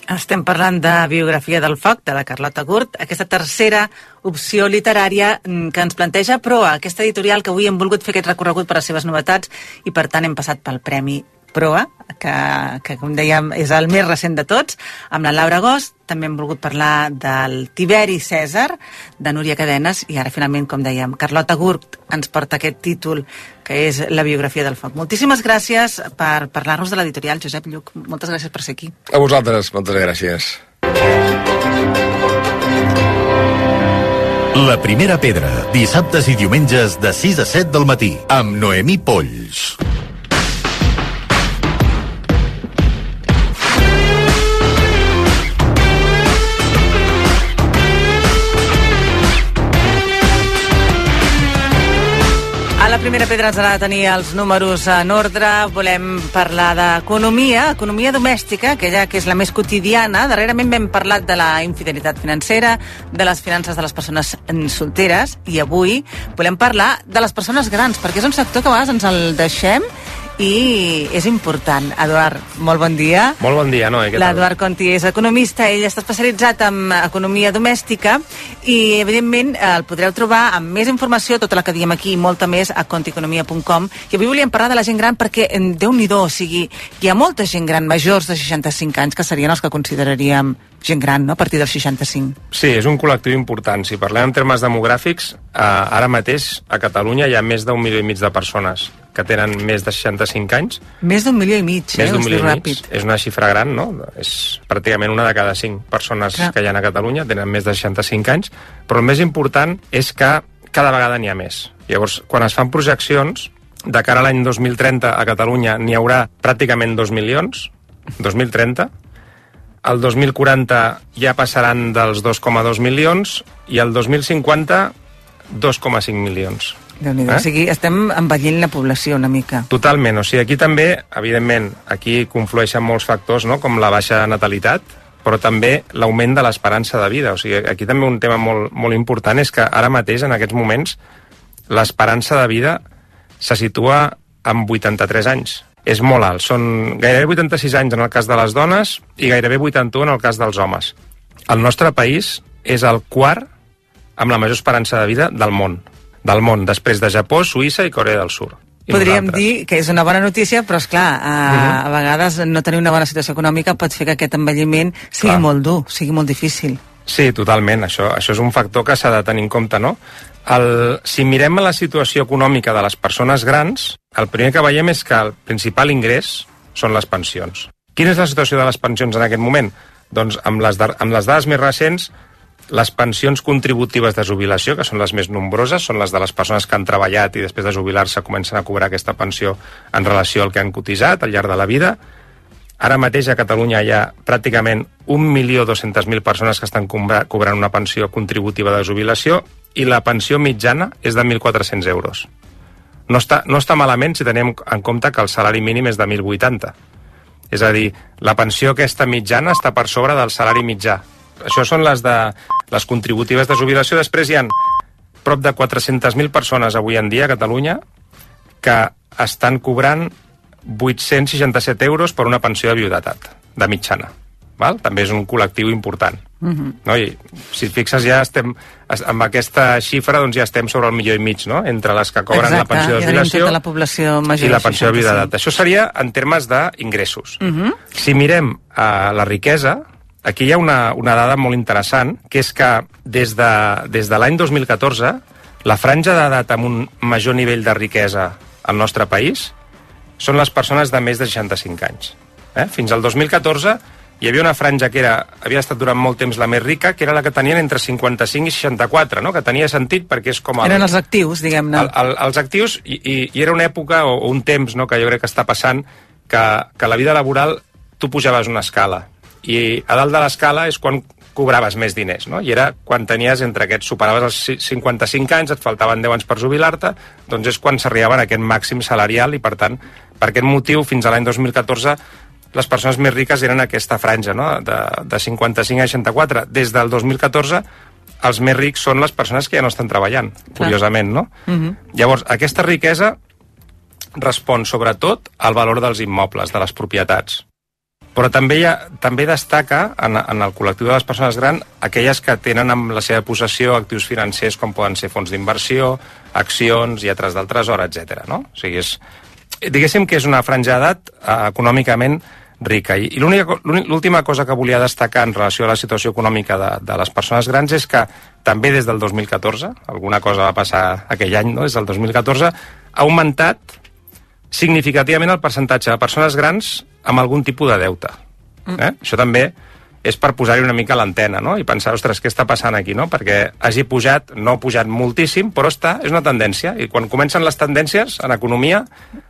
estem parlant de biografia del foc, de la Carlota Gurt, aquesta tercera opció literària que ens planteja Proa, aquesta editorial que avui hem volgut fer aquest recorregut per les seves novetats i per tant hem passat pel Premi Proa, que, que com dèiem és el més recent de tots, amb la Laura Gost, també hem volgut parlar del Tiberi Cèsar, de Núria Cadenes, i ara finalment, com dèiem, Carlota Gurt ens porta aquest títol, que és la biografia del foc. Moltíssimes gràcies per parlar-nos de l'editorial, Josep Lluc. Moltes gràcies per ser aquí. A vosaltres, moltes gràcies. La primera pedra, dissabtes i diumenges de 6 a 7 del matí, amb Noemí Polls. Primera pedra ens agrada tenir els números en ordre. Volem parlar d'economia, economia domèstica, aquella que és la més quotidiana. Darrerament vam parlat de la infidelitat financera, de les finances de les persones solteres, i avui volem parlar de les persones grans, perquè és un sector que a vegades ens el deixem i és important. Eduard, molt bon dia. Molt bon dia, Noé? L'Eduard Conti és economista, ell està especialitzat en economia domèstica i, evidentment, el podreu trobar amb més informació, tota la que diem aquí i molta més, a conticonomia.com. I avui volíem parlar de la gent gran perquè, eh, déu-n'hi-do, o sigui, hi ha molta gent gran majors de 65 anys que serien els que consideraríem gent gran, no?, a partir dels 65. Sí, és un col·lectiu important. Si parlem en termes demogràfics, eh, ara mateix a Catalunya hi ha més d'un milió i mig de persones que tenen més de 65 anys. Més d'un milió i mig, més eh? Us milió i mig. ràpid. És una xifra gran, no? És pràcticament una de cada cinc persones Clar. que hi ha a Catalunya tenen més de 65 anys, però el més important és que cada vegada n'hi ha més. Llavors, quan es fan projeccions, de cara a l'any 2030 a Catalunya n'hi haurà pràcticament 2 milions, 2030, el 2040 ja passaran dels 2,2 milions i el 2050 2,5 milions. déu nhi Eh? O sigui, estem envellint la població una mica. Totalment, o sigui, aquí també, evidentment, aquí conflueixen molts factors, no?, com la baixa natalitat, però també l'augment de l'esperança de vida. O sigui, aquí també un tema molt, molt important és que ara mateix, en aquests moments, l'esperança de vida se situa en 83 anys. És molt alt. Són gairebé 86 anys en el cas de les dones i gairebé 81 en el cas dels homes. El nostre país és el quart amb la major esperança de vida del món. Del món, després de Japó, Suïssa i Corea del Sur. I Podríem nosaltres. dir que és una bona notícia, però, és clar, a, a vegades no tenir una bona situació econòmica pot fer que aquest envelliment sigui Clar. molt dur, sigui molt difícil. Sí, totalment. Això, això és un factor que s'ha de tenir en compte, no? El, si mirem la situació econòmica de les persones grans, el primer que veiem és que el principal ingrés són les pensions. Quina és la situació de les pensions en aquest moment? Doncs amb les, amb les dades més recents, les pensions contributives de jubilació, que són les més nombroses, són les de les persones que han treballat i després de jubilar-se comencen a cobrar aquesta pensió en relació al que han cotitzat al llarg de la vida. Ara mateix a Catalunya hi ha pràcticament 1.200.000 persones que estan cobra- cobrant una pensió contributiva de jubilació i la pensió mitjana és de 1.400 euros. No està, no està malament si tenim en compte que el salari mínim és de 1.080. És a dir, la pensió aquesta mitjana està per sobre del salari mitjà. Això són les de les contributives de jubilació. Després hi han prop de 400.000 persones avui en dia a Catalunya que estan cobrant 867 euros per una pensió de viudetat, de mitjana. Val? També és un col·lectiu important. Mhm. No? I si et fixes ja estem es- amb aquesta xifra doncs ja estem sobre el millor i mig, no? Entre les que cobren la Exacte, pensió de jubilació tota la població major i la pensió de 65. viudetat. Això seria en termes d'ingressos. Mhm. Si mirem a la riquesa, aquí hi ha una, una dada molt interessant, que és que des de, des de l'any 2014, la franja d'edat amb un major nivell de riquesa al nostre país són les persones de més de 65 anys. Eh? Fins al 2014 hi havia una franja que era, havia estat durant molt temps la més rica, que era la que tenien entre 55 i 64, no? que tenia sentit perquè és com... El, Eren els actius, diguem-ne. el, el, els actius, i, i, i era una època o, o un temps no, que jo crec que està passant que, que la vida laboral tu pujaves una escala i a dalt de l'escala és quan cobraves més diners, no? I era quan tenies entre aquests, superaves els ci- 55 anys, et faltaven 10 anys per jubilar-te, doncs és quan s'arribaven a aquest màxim salarial i, per tant, per aquest motiu, fins a l'any 2014, les persones més riques eren aquesta franja, no?, de, de 55 a 64. Des del 2014, els més rics són les persones que ja no estan treballant, curiosament, no? Mhm. Llavors, aquesta riquesa respon sobretot al valor dels immobles, de les propietats. Però també, hi ha, també destaca en, en el col·lectiu de les persones grans aquelles que tenen en la seva possessió actius financers com poden ser fons d'inversió, accions, lletres del tresor, etc. No? O sigui, és, diguéssim que és una franja d'edat eh, econòmicament rica. I, i l'última cosa que volia destacar en relació a la situació econòmica de, de les persones grans és que també des del 2014, alguna cosa va passar aquell any, no? des del 2014, ha augmentat significativament el percentatge de persones grans amb algun tipus de deute. Eh? Això també és per posar-hi una mica l'antena, no? I pensar, ostres, què està passant aquí, no? Perquè hagi pujat, no ha pujat moltíssim, però està, és una tendència. I quan comencen les tendències en economia...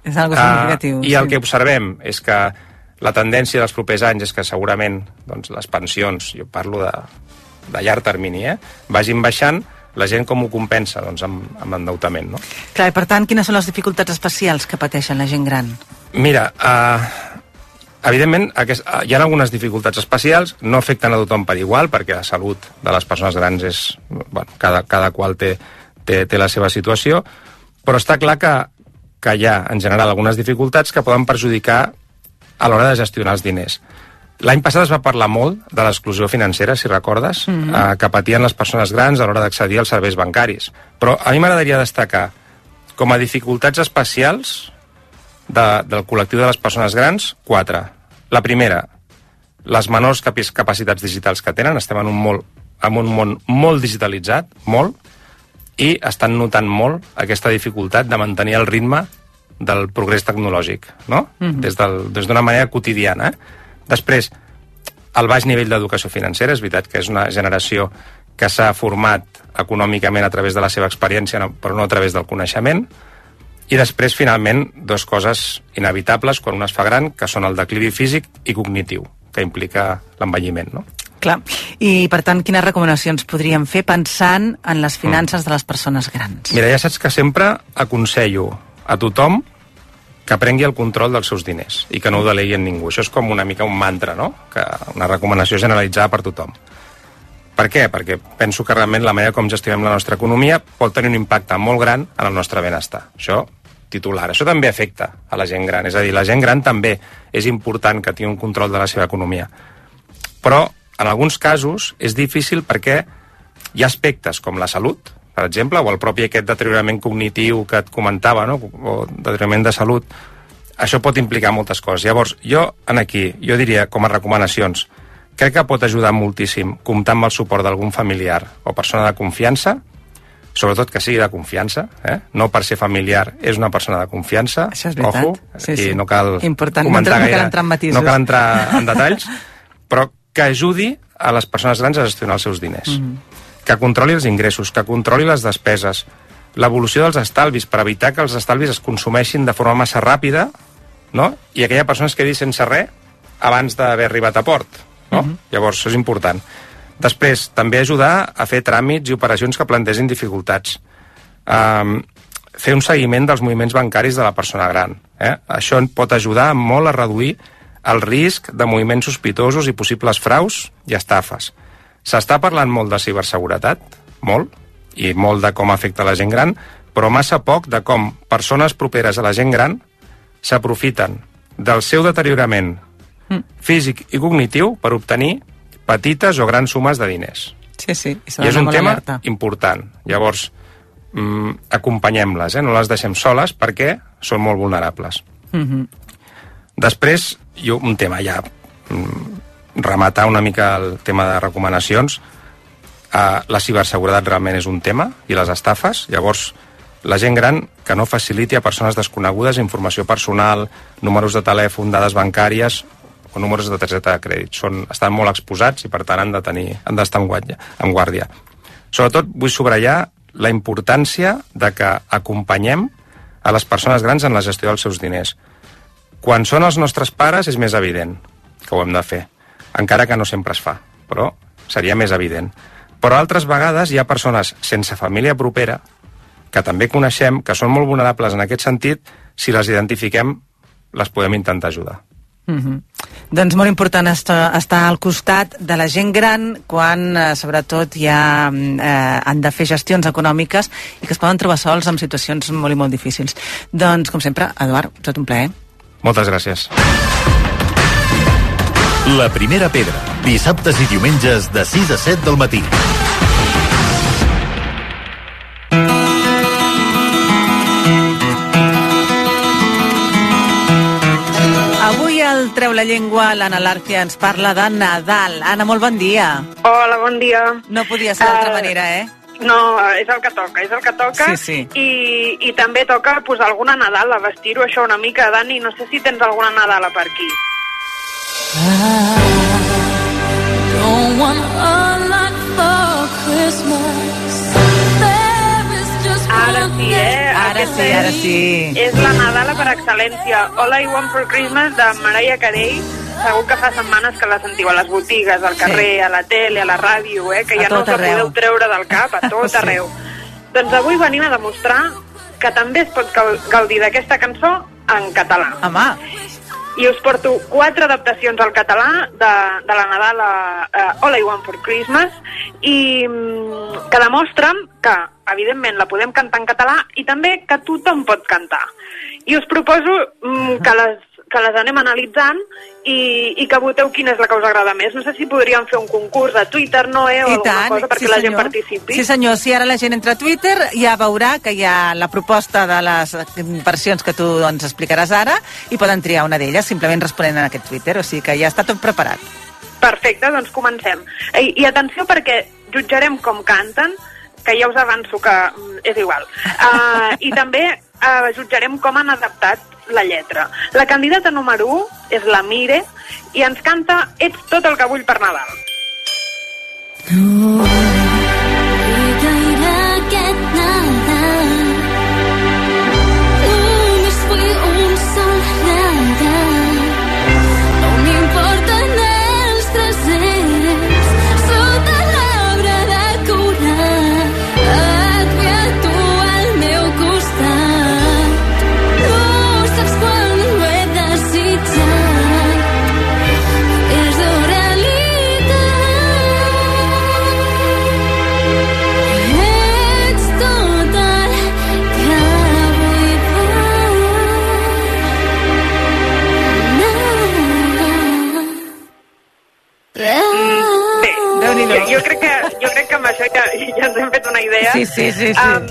És algo eh, significatiu. I el que observem és que la tendència dels propers anys és que segurament doncs, les pensions, jo parlo de, de llarg termini, eh, vagin baixant, la gent com ho compensa? Doncs amb, amb endeutament, no? Clar, i per tant, quines són les dificultats especials que pateixen la gent gran? Mira, uh, evidentment aquest, uh, hi ha algunes dificultats especials, no afecten a tothom per igual, perquè la salut de les persones grans és... Bueno, cada, cada qual té, té, té la seva situació, però està clar que, que hi ha, en general, algunes dificultats que poden perjudicar a l'hora de gestionar els diners. L'any passat es va parlar molt de l'exclusió financera, si recordes, mm. -hmm. eh, que patien les persones grans a l'hora d'accedir als serveis bancaris. Però a mi m'agradaria destacar com a dificultats especials de, del col·lectiu de les persones grans, quatre. La primera, les menors capacitats digitals que tenen. Estem en un, molt, en un món molt digitalitzat, molt, i estan notant molt aquesta dificultat de mantenir el ritme del progrés tecnològic, no? Des del- Des d'una manera quotidiana. Després, el baix nivell d'educació financera, és veritat que és una generació que s'ha format econòmicament a través de la seva experiència, no- però no a través del coneixement. I després, finalment, dues coses inevitables quan un es fa gran, que són el declivi físic i cognitiu, que implica l'envelliment, no? Clar. I, per tant, quines recomanacions podríem fer pensant en les finances de les persones grans? Mira, ja saps que sempre aconsello a tothom que prengui el control dels seus diners i que no ho delegui en ningú. Això és com una mica un mantra, no? Que una recomanació generalitzada per tothom. Per què? Perquè penso que realment la manera com gestionem la nostra economia pot tenir un impacte molt gran en el nostre benestar. Això, titular. Això també afecta a la gent gran. És a dir, la gent gran també és important que tingui un control de la seva economia. Però, en alguns casos, és difícil perquè hi ha aspectes com la salut, per exemple, o el propi aquest deteriorament cognitiu que et comentava, no? o deteriorament de salut, això pot implicar moltes coses. Llavors, jo, en aquí, jo diria, com a recomanacions, crec que pot ajudar moltíssim comptar amb el suport d'algun familiar o persona de confiança, sobretot que sigui de confiança, eh? no per ser familiar, és una persona de confiança, Això és veritat. ojo, Sí, i sí. no cal Important. No comentar cal- no cal gaire, entrar en matisos. no cal entrar en detalls, però que ajudi a les persones grans a gestionar els seus diners, Mhm. Que controli els ingressos, que controli les despeses, l'evolució dels estalvis per evitar que els estalvis es consumeixin de forma massa ràpida no? i aquella persona es quedi sense res abans d'haver arribat a port. No? Mhm. Llavors, això és important. Després, també ajudar a fer tràmits i operacions que plantegin dificultats. Um, fer un seguiment dels moviments bancaris de la persona gran. Eh? Això pot ajudar molt a reduir el risc de moviments sospitosos i possibles fraus i estafes. S'està parlant molt de ciberseguretat, molt, i molt de com afecta la gent gran, però massa poc de com persones properes a la gent gran s'aprofiten del seu deteriorament Mm. físic i cognitiu per obtenir petites o grans sumes de diners. Sí, sí. I, I és un tema alerta. important. Llavors, mm, acompanyem-les, eh? no les deixem soles perquè són molt vulnerables. Mhm. Després, jo, un tema ja, mm, rematar una mica el tema de recomanacions. Uh, la ciberseguretat realment és un tema, i les estafes. Llavors, la gent gran que no faciliti a persones desconegudes informació personal, números de telèfon, dades bancàries o números de targeta de crèdit. Són, estan molt exposats i, per tant, han de tenir, en, guàrdia, en guàrdia. Sobretot, vull subratllar la importància de que acompanyem a les persones grans en la gestió dels seus diners. Quan són els nostres pares és més evident que ho hem de fer, encara que no sempre es fa, però seria més evident. Però altres vegades hi ha persones sense família propera que també coneixem, que són molt vulnerables en aquest sentit, si les identifiquem, les podem intentar ajudar. Mhm. Doncs molt important estar, estar al costat de la gent gran quan, eh, sobretot, ja eh, han de fer gestions econòmiques i que es poden trobar sols en situacions molt i molt difícils. Doncs, com sempre, Eduard, estat un plaer. Moltes gràcies. La primera pedra, dissabtes i diumenges de 6 a 7 del matí. Avui el Treu la Llengua, l'Anna Làrcia ens parla de Nadal. Anna, molt bon dia. Hola, bon dia. No podia ser d'altra Eh, manera, eh? No, és el que toca, és el que toca. Sí, sí. I, I també toca posar alguna Nadal, a vestir-ho això una mica. Dani, no sé si tens alguna Nadala per aquí. Ara one sí, eh? Ara sí, ara és- sí. És la Nadala per excel·lència. All I Want for Christmas de Mariah Carey. Segur que fa setmanes que la sentiu a les botigues, al carrer, a la tele, a la ràdio, eh? que A ja no us la podeu treure del cap, a tot [laughs] Sí. arreu. Doncs avui venim a demostrar que també es pot gau- gaudir d'aquesta cançó en català. Home, I us porto quatre adaptacions al català de, de la Nadala uh, All I Want for Christmas i mm, que demostren que, evidentment, la podem cantar en català i també que tothom pot cantar. I us proposo mm, que, les, que les anem analitzant i, i que voteu quina és la que us agrada més. No sé si podríem fer un concurs a Twitter, no, eh, o I alguna tant, cosa perquè sí, la gent senyor. participi. Sí, senyor. Si ara la gent entra a Twitter, ja veurà que hi ha la proposta de les versions que tu doncs, explicaràs ara i poden triar una d'elles simplement responent en aquest Twitter. O sigui que ja està tot preparat. Perfecte, doncs comencem. I, i atenció perquè jutjarem com canten, que ja us avanço que mm, és igual. Uh, [laughs] I també uh, jutjarem com han adaptat la lletra. La candidata número 1 és la Mire i ens canta Ets tot el que vull per Nadal. No jo, crec que, jo crec que amb això ja, ja ens hem fet una idea. Sí, sí, sí, sí. Um,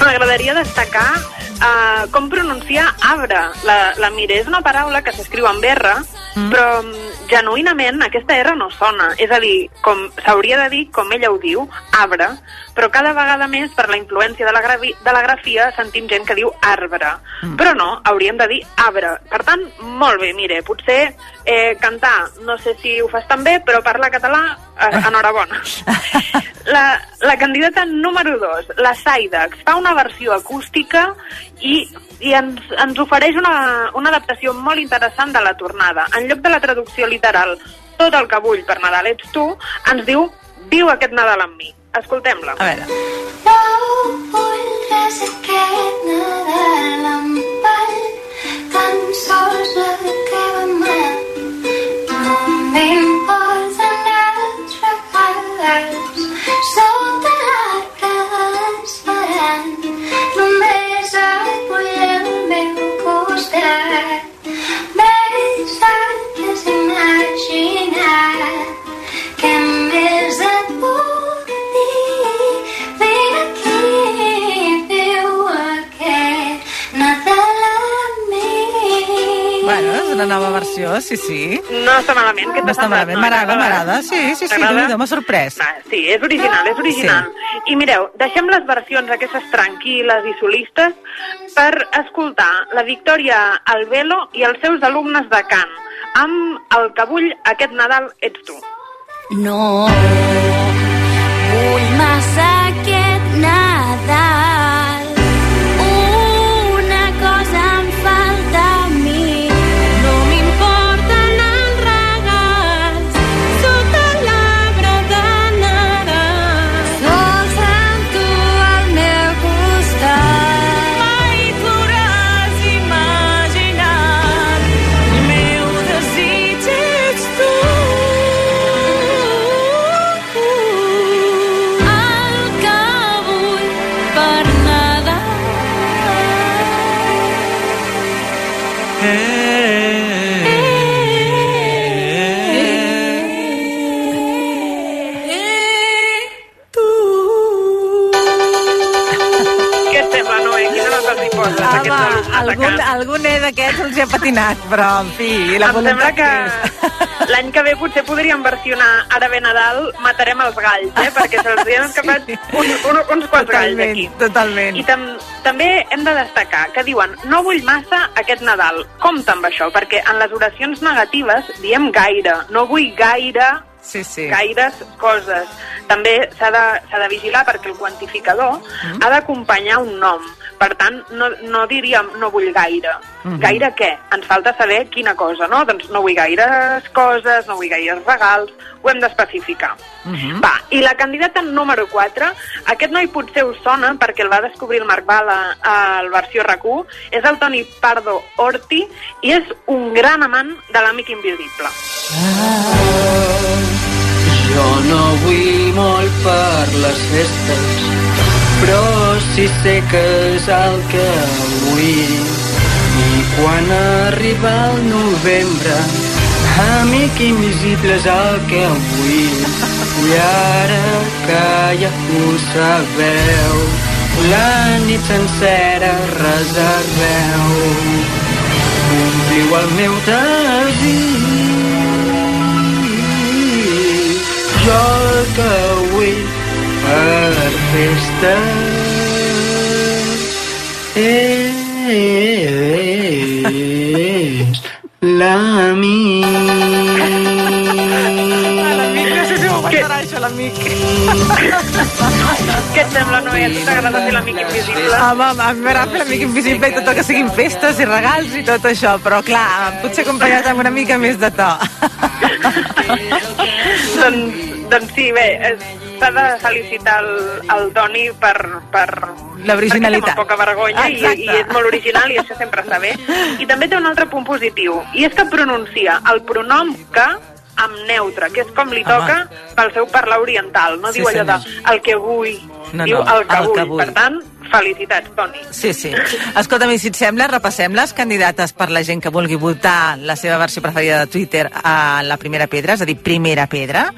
M'agradaria destacar uh, com pronunciar arbre. La, la mire és una paraula que s'escriu amb R, mm. però um, genuïnament aquesta R no sona. És a dir, com s'hauria de dir, com ella ho diu, arbre. Però cada vegada més, per la influència de la, gravi, de la grafia, sentim gent que diu arbre. Mm. Però no, hauríem de dir arbre. Per tant, molt bé, mire, potser eh, cantar, no sé si ho fas tan bé, però parlar català, eh, enhorabona. [laughs] La, la candidata número 2, la Saidex, fa una versió acústica i i ens, ens ofereix una, una adaptació molt interessant de la tornada. En lloc de la traducció literal tot el que vull per Nadal ets tu, ens diu viu aquest Nadal amb mi. Escoltem-la. A veure. No vull res aquest Nadal amb ell, tan sols la teva mà. No m'importen els regals, sota l'arbre esperant. Només et vull al meu costat. Una nova versió, sí, sí. No està malament. Què No està malament, m'agrada, m'agrada. Sí, sí, sí, déu-n'hi-do, m'ha sorprès. Va, sí, és original, és original. I mireu, deixem les versions aquestes tranquil·les i solistes per escoltar la Victòria Albelo i els seus alumnes de cant amb el que vull aquest Nadal ets tu. No vull massa aquest Nadal. Ha patinat, però, en fi, la em voluntat que és. l'any que ve potser podríem versionar Ara ve Nadal, matarem els galls, eh? perquè se'ls hi han [laughs] escapat un, un, uns quants galls Totalment, aquí. totalment. I tam també hem de destacar que diuen no vull massa aquest Nadal. Compte amb això, perquè en les oracions negatives diem gaire, no vull gaire sí, sí. gaires coses. També s'ha de, de vigilar perquè el quantificador Mm. ha d'acompanyar un nom. Per tant, no, no diríem no vull gaire. Mhm. Gaire què? Ens falta saber quina cosa, no? Doncs no vull gaires coses, no vull gaires regals, ho hem d'especificar. Mhm. Va, i la candidata número 4, aquest noi potser us sona perquè el va descobrir el Marc Bala al versió RAC1, és el Toni Pardo Orti i és un gran amant de l'amic invisible. Jo no vull molt per les festes, però sí sé que és el que vull. I quan arriba el novembre, amic invisible és el que vull. I ara que ja ho sabeu, la nit sencera reserveu. Ompliu el meu desig jo el que vull per festes és l'amic. L'amic, no sé si ho aguantarà això, l'amic. Què et sembla, Noé? A tu t'agrada fer l'amic invisible? Home, a mi m'agrada fer l'amic invisible i tot el que siguin festes i regals i tot això, però clar, potser acompanyat amb una mica més de to. doncs, doncs sí, bé, és- s'ha de felicitar el, el Toni per, per L'originalitat. perquè té molt poca vergonya i, i és molt original i això sempre està bé. I també té un altre punt positiu, i és que pronuncia el pronom que amb neutre, que és com li toca pel seu parlar oriental. No Sí, diu allò de senyor. el que vull, No, diu no, el que, el vull. que vull. Per tant, felicitats, Toni. Sí, sí. Escolta'm, i si et sembla, repassem les candidates per la gent que vulgui votar la seva versió preferida de Twitter a la primera pedra, és a dir, primera pedra.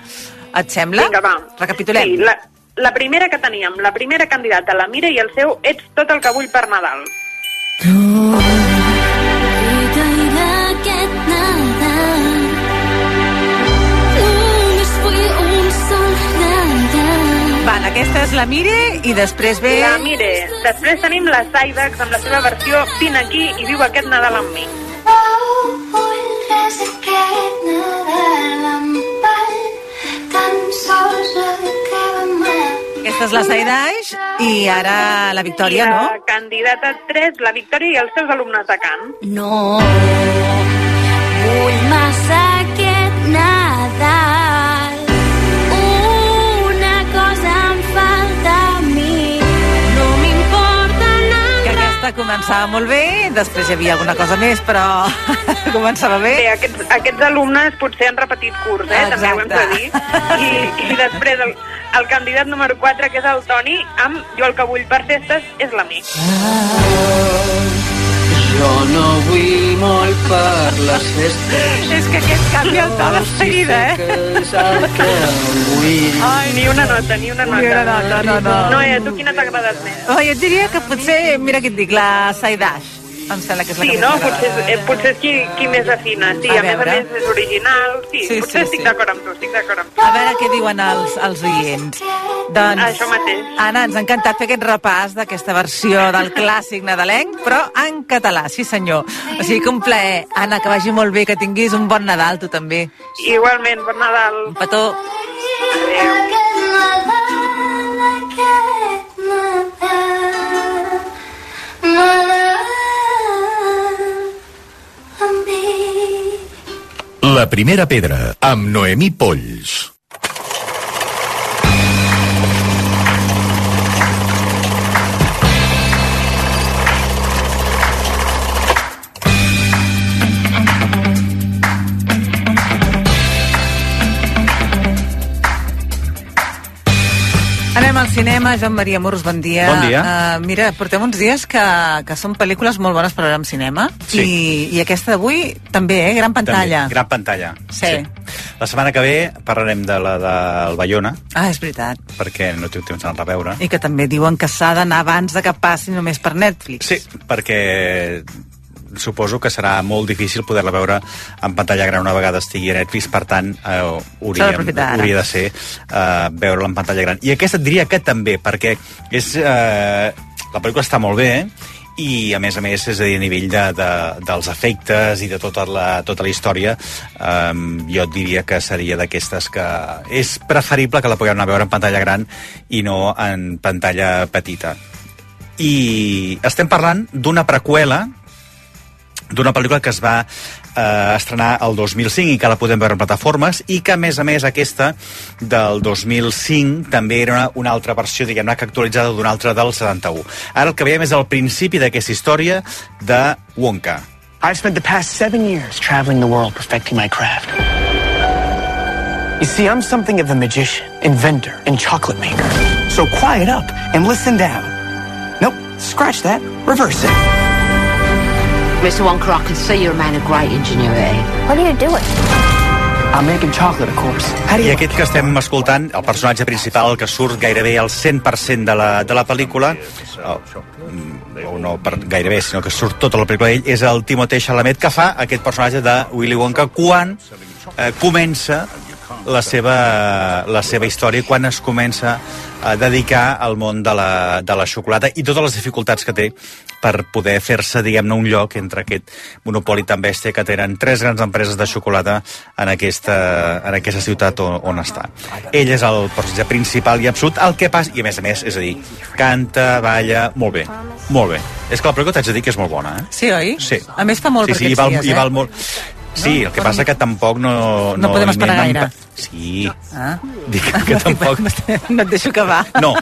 Et sembla? Vinga, va. Recapitulem. Sí, la, la primera que teníem, la primera candidata, la Mira i el seu Ets tot el que vull per Nadal. gaire aquest Nadal. Només vull un sol regal. Va, Aquesta és la Mire i després ve... La Mire. Després tenim la Sidex amb la seva versió Vine aquí i viu aquest Nadal amb mi. Voldràs aquest Nadal amb pal, Aquesta és la Saidaix i ara la Victòria, la no? candidata 3, la Victòria i els seus alumnes de cant. No, vull massa aquest Aquesta començava molt bé, després hi havia alguna cosa més, però [laughs] començava bé. Bé, aquests, aquests alumnes potser han repetit curs, eh? també ho hem de dir. I, i després el, el candidat número 4, que és el Toni, amb Jo el que vull per festes és l'amic. Jo no vull molt per les festes. És que aquest canvia el to de seguida, eh? Que és el que vull. Ai, ni una nota, ni una nota. Ni una nota, no, no. Noé, a tu quina t'ha agradat més? Oh, jo et diria que potser, mira què et dic, la Saidash. Em sembla que és la Sí, que no? Potser, és- eh, potser és qui, qui més afina. Sí, A a, més a més és original. Sí, Sí, potser sí, estic sí. d'acord amb tu, estic d'acord amb tu. A veure què diuen els, els oients. Doncs, Això mateix. Anna, ens ha encantat fer aquest repàs d'aquesta versió del clàssic nadalenc, però en català, sí senyor. O sigui que un plaer. Anna, que vagi molt bé, que tinguis un bon Nadal, tu també. Igualment, bon Nadal. Un petó. Aquest Nadal, aquest Nadal, La primera pedra, amb Noemí Polls. Cinema, Joan Maria Morros, bon dia. Bon dia. Uh, mira, portem uns dies que, que són pel·lícules molt bones per veure en cinema. Sí. I, I aquesta d'avui també, eh? Gran pantalla. També, gran pantalla. Sí. La setmana que ve parlarem de la del Bayona, Ah, és veritat. perquè no tinc temps d'anar a veure. I que també diuen que s'ha d'anar abans de que passi només per Netflix. Sí, perquè suposo que serà molt difícil poder-la veure en pantalla gran una vegada estigui a Netflix, per tant, eh, hauríem, hauria de ser eh, veure-la en pantalla gran. I aquesta et diria que també, perquè és, eh, la pel·lícula està molt bé, i a més a més és a dir, a nivell de, de, dels efectes i de tota la, tota la història um, jo et diria que seria d'aquestes que és preferible que la puguem anar a veure en pantalla gran i no en pantalla petita i estem parlant d'una preqüela d'una pel·lícula que es va eh, estrenar el 2005 i que la podem veure en plataformes i que, a més a més, aquesta del 2005 també era una, una altra versió, diguem-ne, que actualitzada d'una altra del 71. Ara el que veiem és el principi d'aquesta història de Wonka. I've spent the past seven years traveling the world perfecting my craft. You see, I'm something of a magician, inventor, and chocolate maker. So quiet up and listen down. Nope, scratch that. Reverse it. Mr. Wonka, I can see you're a man of great ingenuity. What are you doing? I'm making chocolate, of course. How do I you... aquest que estem escoltant, el personatge principal, que surt gairebé al 100% de la, de la pel·lícula, o, mm, o no per gairebé, sinó que surt tota la pel·lícula d'ell, és el Timothée Chalamet, que fa aquest personatge de Willy Wonka quan eh, comença la seva, la seva història quan es comença a dedicar al món de la, de la xocolata i totes les dificultats que té per poder fer-se, diguem-ne, un lloc entre aquest monopoli tan bèstia que tenen tres grans empreses de xocolata en aquesta, en aquesta ciutat on, on està. Ell és el personatge principal i absolut, el que passa, i a més a més, és a dir, canta, balla, molt bé, molt bé. És que la pel·lícula t'haig de dir que és molt bona, eh? Sí, oi? Sí. A més fa molt sí, sí, i aquests val, dies, i eh? val molt... Sí, el que passa que tampoc no... No podem esperar gaire. Sí, Ah. dic que [laughs] tampoc... [laughs] No et deixo acabar. No,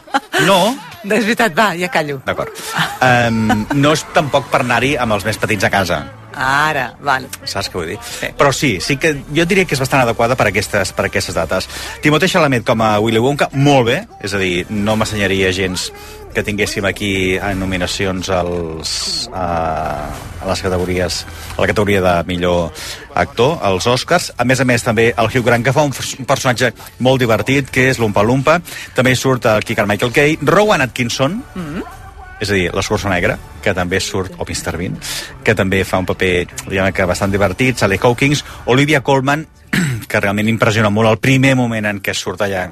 no, És veritat, va, ja callo. D'acord. Um, no és tampoc per anar-hi amb els més petits a casa. Ara, val. Saps què vull dir? Sí. Però sí, sí que jo diria que és bastant adequada per aquestes, per aquestes dates. Timothée Chalamet com a Willy Wonka, molt bé, és a dir, no m'assenyaria gens que tinguéssim aquí en nominacions als, a, a les categories a la categoria de millor actor, als Oscars. A més a més, també el Hugh Grant, que fa un, un personatge molt divertit, que és l'Umpa Lumpa. També surt el Kicker Michael Kay. Rowan Atkinson, Mm -hmm. És a dir, l'Escorça Negra, que també surt, o Mr. Bean, que també fa un paper, diguem que bastant divertit, Sally Hawkins, Olivia Colman, [clears throat] que realment impressiona molt el primer moment en què surt allà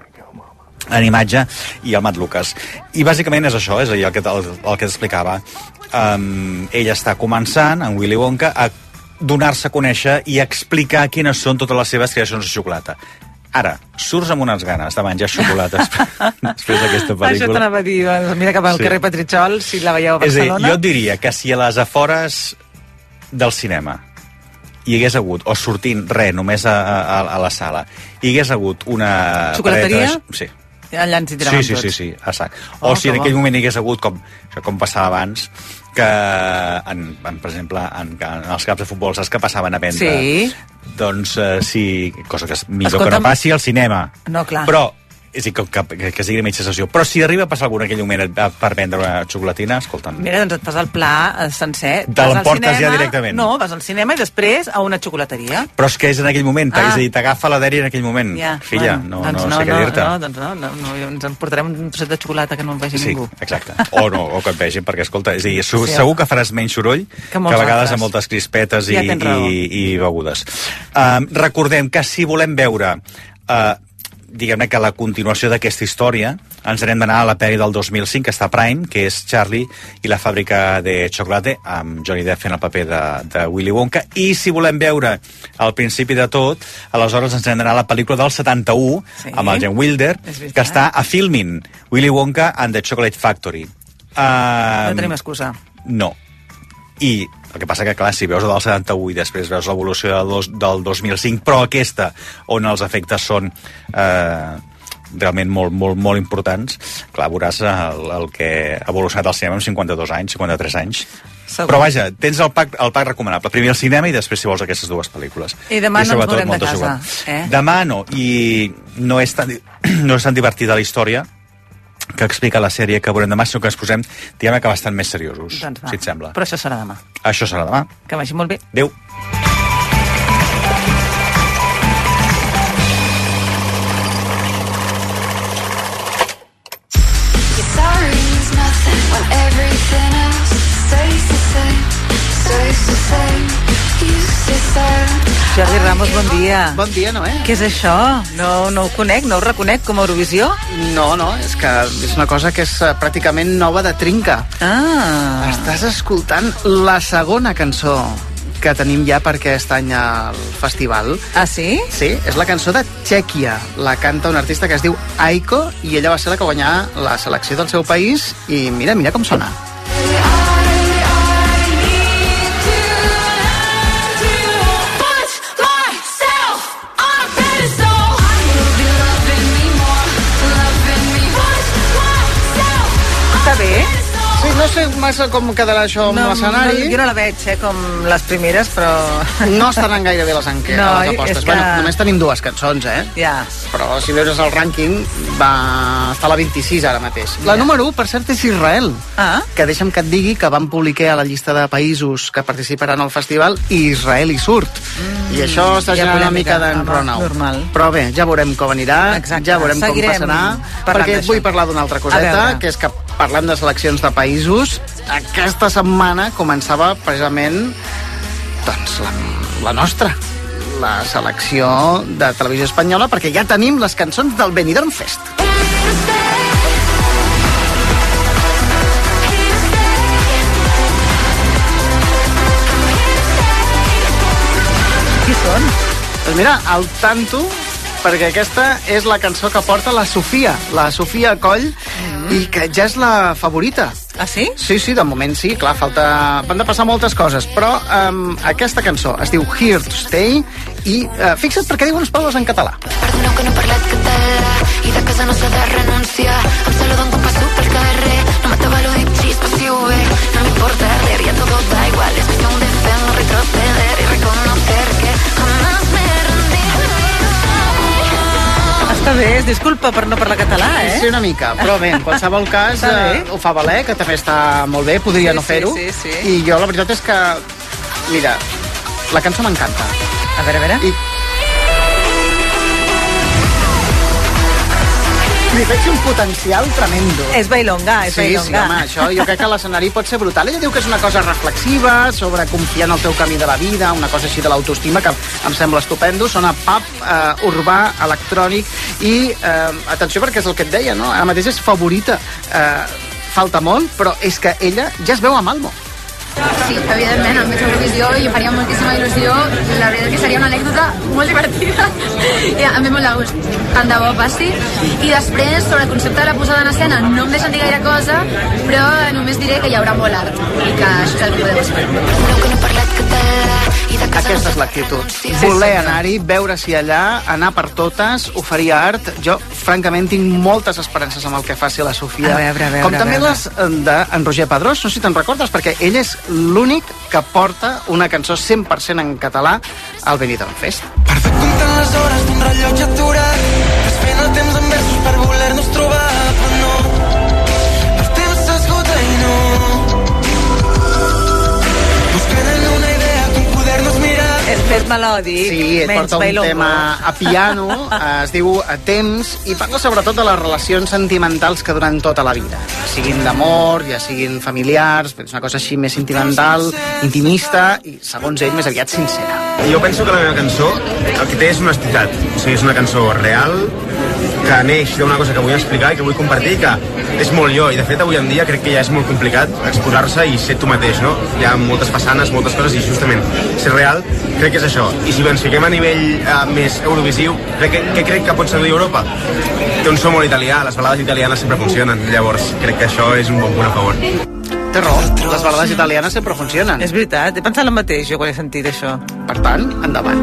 en imatge i el Matt Lucas. I bàsicament és això, és a dir, el que, el, el que t'explicava. Um, ell està començant, en Willy Wonka, a donar-se a conèixer i explicar quines són totes les seves creacions de xocolata. Ara, surts amb unes ganes de menjar xocolata [laughs] després d'aquesta Això pel·lícula. t'anava a dir, mira cap al Sí. carrer Petritxol, si la veieu a És a dir, Barcelona. jo diria que si a les afores del cinema hi hagués hagut, o sortint res, només a, a, a la sala, hi hagués hagut una... Xocolateria? de- Sí. Allà ens hi Sí, sí, tots. sí, sí, exacte. Oh, O si en que bo. aquell moment hi hagués hagut, com, això com passava abans, que, en, en, per exemple, en, en els caps de futbol, saps que passaven a vendre? Sí. Doncs eh, sí, cosa que és millor que Escolta'm. no passi al cinema. No, clar. Però, és dir, que, que, que sigui mitja sessió. Però si arriba a passar algun en aquell moment per vendre una xocolatina, escolta'm, Mira, doncs et fas el pla eh, sencer. Te Vas al l'emportes ja directament. No, vas al cinema i després a una xocolateria. Però és que és en aquell moment, Ah. és a dir, t'agafa la dèria en aquell moment. Ja, Filla, bueno, no, doncs no, sé què dir-te. No, doncs no, no, no, ens en portarem un trosset de xocolata que no el vegi Sí, ningú. exacte. O, no, o que et vegin, perquè, escolta, és a dir, su, Sí. segur que faràs menys soroll que, Que a vegades altres. amb moltes crispetes i, Ja raó. i, i begudes. Uh, recordem que si volem veure uh, diguem-ne que la continuació d'aquesta història ens n'hem d'anar a la pel·li del 2005 que està Prime, que és Charlie i la fàbrica de xocolate amb Johnny Depp fent el paper de, de Willy Wonka i si volem veure al principi de tot aleshores ens n'hem d'anar a la pel·lícula del 71 Sí. amb el Gene Wilder que està a Filmin Willy Wonka and the Chocolate Factory uh, No tenim excusa. no. I el que passa que, clar, si veus el del 71 i després veus l'evolució del, dos, del 2005, però aquesta, on els efectes són eh, realment molt, molt, molt importants, clar, veuràs el, el que ha evolucionat el cinema en 52 anys, 53 anys. Segur. Però vaja, tens el pack, el pack recomanable. Primer el cinema i després, si vols, aquestes dues pel·lícules. I demà no ens veurem de casa, eh? Demà no, i no és tan, [clears throat] no és tan divertida la història que explica la sèrie que veurem demà, sinó que ens posem, diguem que bastant més seriosos, Doncs va. si et sembla. Però això serà demà. Això serà demà. Que vagi molt bé. Adéu. Ramos, bon dia. Bon dia, Noé. Què és això? No, no ho conec, no ho reconec com a Eurovisió? No, no, és que és una cosa que és eh, pràcticament nova de trinca. Ah. Estàs escoltant la segona cançó que tenim ja per aquest any al festival. Ah, sí? Sí, és la cançó de Txèquia. La canta un artista que es diu Aiko i ella va ser la que guanyà la selecció del seu país i mira, mira com sona. Put sé massa com quedarà això amb No, l'escenari. no, jo no la veig, eh, com les primeres, però... No estaran gaire bé les, enque No, les apostes. que- Bueno, només tenim dues cançons, eh? Ja. Però si veus el rànquing, va estar a la 26 ara mateix. La Ja. número 1, per cert, és Israel. Ah. Que deixa'm que et digui que van publicar a la llista de països que participaran al festival i Israel hi surt. Mm, I això està ja generant una mica normal. Però bé, ja veurem com anirà, Exacte. ja veurem Seguirem com passarà, perquè et vull parlar d'una altra coseta, que és que parlant de seleccions de països, aquesta setmana començava precisament doncs, la, la nostra la selecció de televisió espanyola perquè ja tenim les cançons del Benidorm Fest. Qui són? Doncs mira, al tanto, perquè aquesta és la cançó que porta la Sofia, la Sofia Coll, i que ja és la favorita. Ah, sí? Sí, sí, de moment sí, clar, falta... van de passar moltes coses, però um, aquesta cançó es diu Here to Stay, i uh, fixa't perquè diu unes paraules en català. Perdona que no he parlat català i de casa no s'ha de renunciar. Em saludan quan passo pel carrer, no matava lo dic chispas si ho ve. No m'importa arder, ya todo Està bé, es disculpa per no parlar català, eh? Sí, una mica, però bé, en [laughs] qualsevol cas eh, ho fa valer, que també està molt bé, podria Sí, no fer-ho. sí, sí, sí. I jo la veritat és que, mira, la cançó m'encanta. A veure, a veure. I li veig un potencial tremendo. És bailonga, és sí, bailonga. Sí, home, això jo crec que l'escenari pot ser brutal. Ella diu que és una cosa reflexiva, sobre confiar en el teu camí de la vida, una cosa així de l'autoestima, que em sembla estupendo. Sona pop, eh, urbà, electrònic, i eh, atenció perquè és el que et deia, no? Ara mateix és favorita. Eh, falta molt, però és que ella ja es veu a Malmo. Sí, evidentment, amb més Eurovisió i em faria moltíssima il·lusió. La veritat que seria una anècdota molt divertida [laughs] i a mi molt de gust. Tant de bo passi. I després, sobre el concepte de la posada en escena, no em deixen dir gaire cosa, però només diré que hi haurà molt art i que això és el que podeu esperar. Aquesta és l'actitud. Voler anar-hi, veure si allà, anar per totes, oferir art. Jo, francament, tinc moltes esperances amb el que faci la Sofia. A veure, a veure, Com a també veure. les eh, d'en Roger Pedrós, no sé si te'n recordes, perquè ell és l'únic que porta una cançó 100% en català al Benidorm Fest. Comptant les hores d'un rellotge aturat més melòdic, Sí, et menys porta un bailongo. tema a piano, eh, [laughs] es diu a temps, i parla sobretot de les relacions sentimentals que duran tota la vida. Ja siguin d'amor, ja siguin familiars, és una cosa així més sentimental, intimista, i segons ell més aviat sincera. Jo penso que la meva cançó el que té és honestitat. O sigui, és una cançó real, que neix d'una cosa que vull explicar i que vull compartir, que és molt jo. I de fet, avui en dia crec que ja és molt complicat exposar-se i ser tu mateix, no? Hi ha moltes façanes, moltes coses, i justament ser real crec que és això. I si ens fiquem a nivell eh, més eurovisiu, crec que, què crec que pot seduir Europa? Té un so molt italià, les balades italianes sempre funcionen. Llavors, crec que això és un bon punt a favor. Té raó, les balades italianes sempre funcionen. És veritat, he pensat el mateix jo quan he sentit això. Per tant, endavant.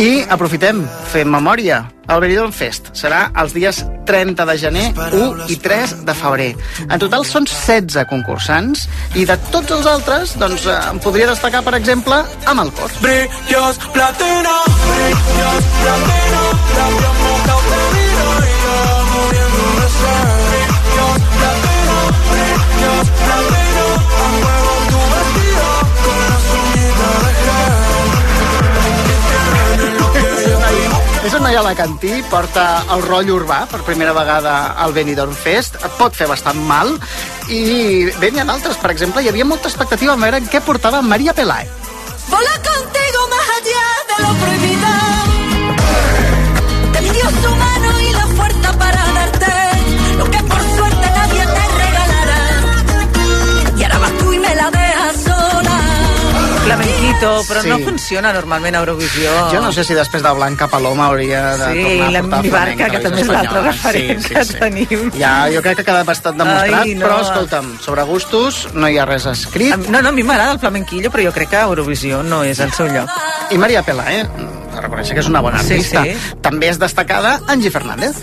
I aprofitem, fem memòria. El Benidorm Fest serà els dies 30 de gener, 1 i 3 de febrer. En total són 16 concursants i de tots els altres, doncs, eh, em podria destacar, per exemple, amb el cor. Brillos platino, brillos platino alacantí, porta el rotllo urbà per primera vegada al Benidorm Fest, pot fer bastant mal, i bé, n'hi ha d'altres, per exemple, hi havia molta expectativa a veure què portava Maria Pelay. Vola contigo más allá de lo prohibido. Te Flamenquito, però Sí. no funciona normalment a Eurovisió. Jo no sé si després de Blanca Paloma hauria de Sí, tornar a la portar flamenc a que la també és l'altre referent que tenim. Ja, jo crec que ha quedat bastant demostrat, Ai, no. però escolta'm, sobre gustos no hi ha res escrit. No, no, a mi m'agrada el flamenquillo, però jo crec que Eurovisió no és el seu lloc. I Maria Pela, eh? De reconèixer que és una bona Sí, artista. sí. També és destacada Angie Fernández.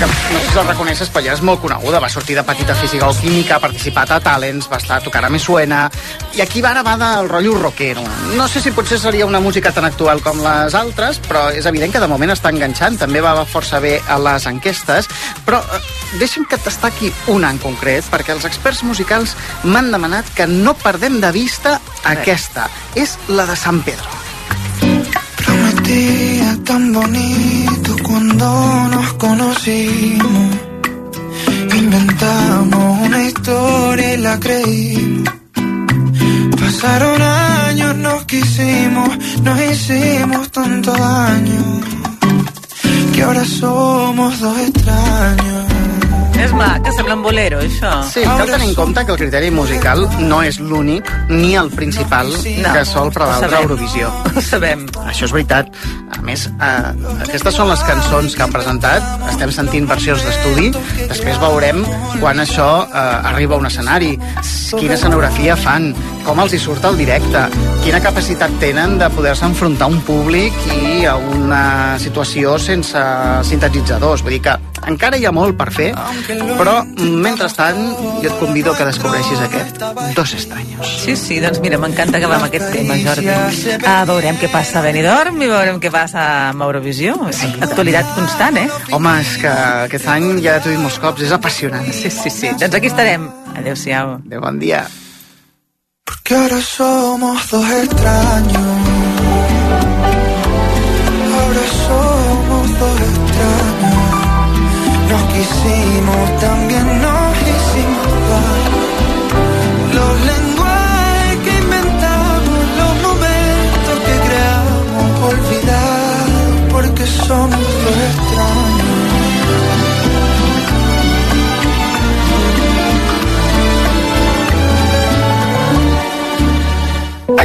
Que no sé si la reconeixes, però ja és molt coneguda. Va sortir de petita física o química, ha participat a Talents, va estar tocant a Me Suena, i aquí va va del rotllo rockero. No sé si potser seria una música tan actual com les altres, però és evident que de moment està enganxant. També va força bé a les enquestes, però eh, deixa'm que et destaqui una en concret, perquè els experts musicals m'han demanat que no perdem de vista aquesta. És la de San Pedro. Prometía tan bonito cuando nos conocimos. Inventamos una historia y la creímos. Pasaron años, nos quisimos, nos hicimos tanto daño. Que ahora somos dos extraños. És maca, sembla un bolero, això. Sí, cal tenir en compte que el criteri musical no és l'únic ni el principal No, que sol prevaldre sabem. Eurovisió. Ho sabem. Això és veritat. A més, eh, aquestes són les cançons que han presentat. Estem sentint versions d'estudi. Després veurem quan això eh, arriba a un escenari, quina escenografia fan, com els hi surt el directe, quina capacitat tenen de poder-se enfrontar a un públic i a una situació sense sintetitzadors. Vull dir que encara hi ha molt per fer, però mentrestant jo et convido que descobreixis aquest Dos Estranyos. Sí, sí, doncs mira, m'encanta acabar amb aquest tema, Jordi. Ah, veurem què passa a Benidorm i veurem què passa amb Eurovisió. Sí, Actualitat constant, eh? Home, és que aquest any ja t'ho he dit molts cops, és apassionant. Sí, sí, sí. Doncs aquí estarem. Adéu-siau. Adéu, bon dia. Que ahora somos dos extraños. Ahora somos dos extraños. Nos quisimos, también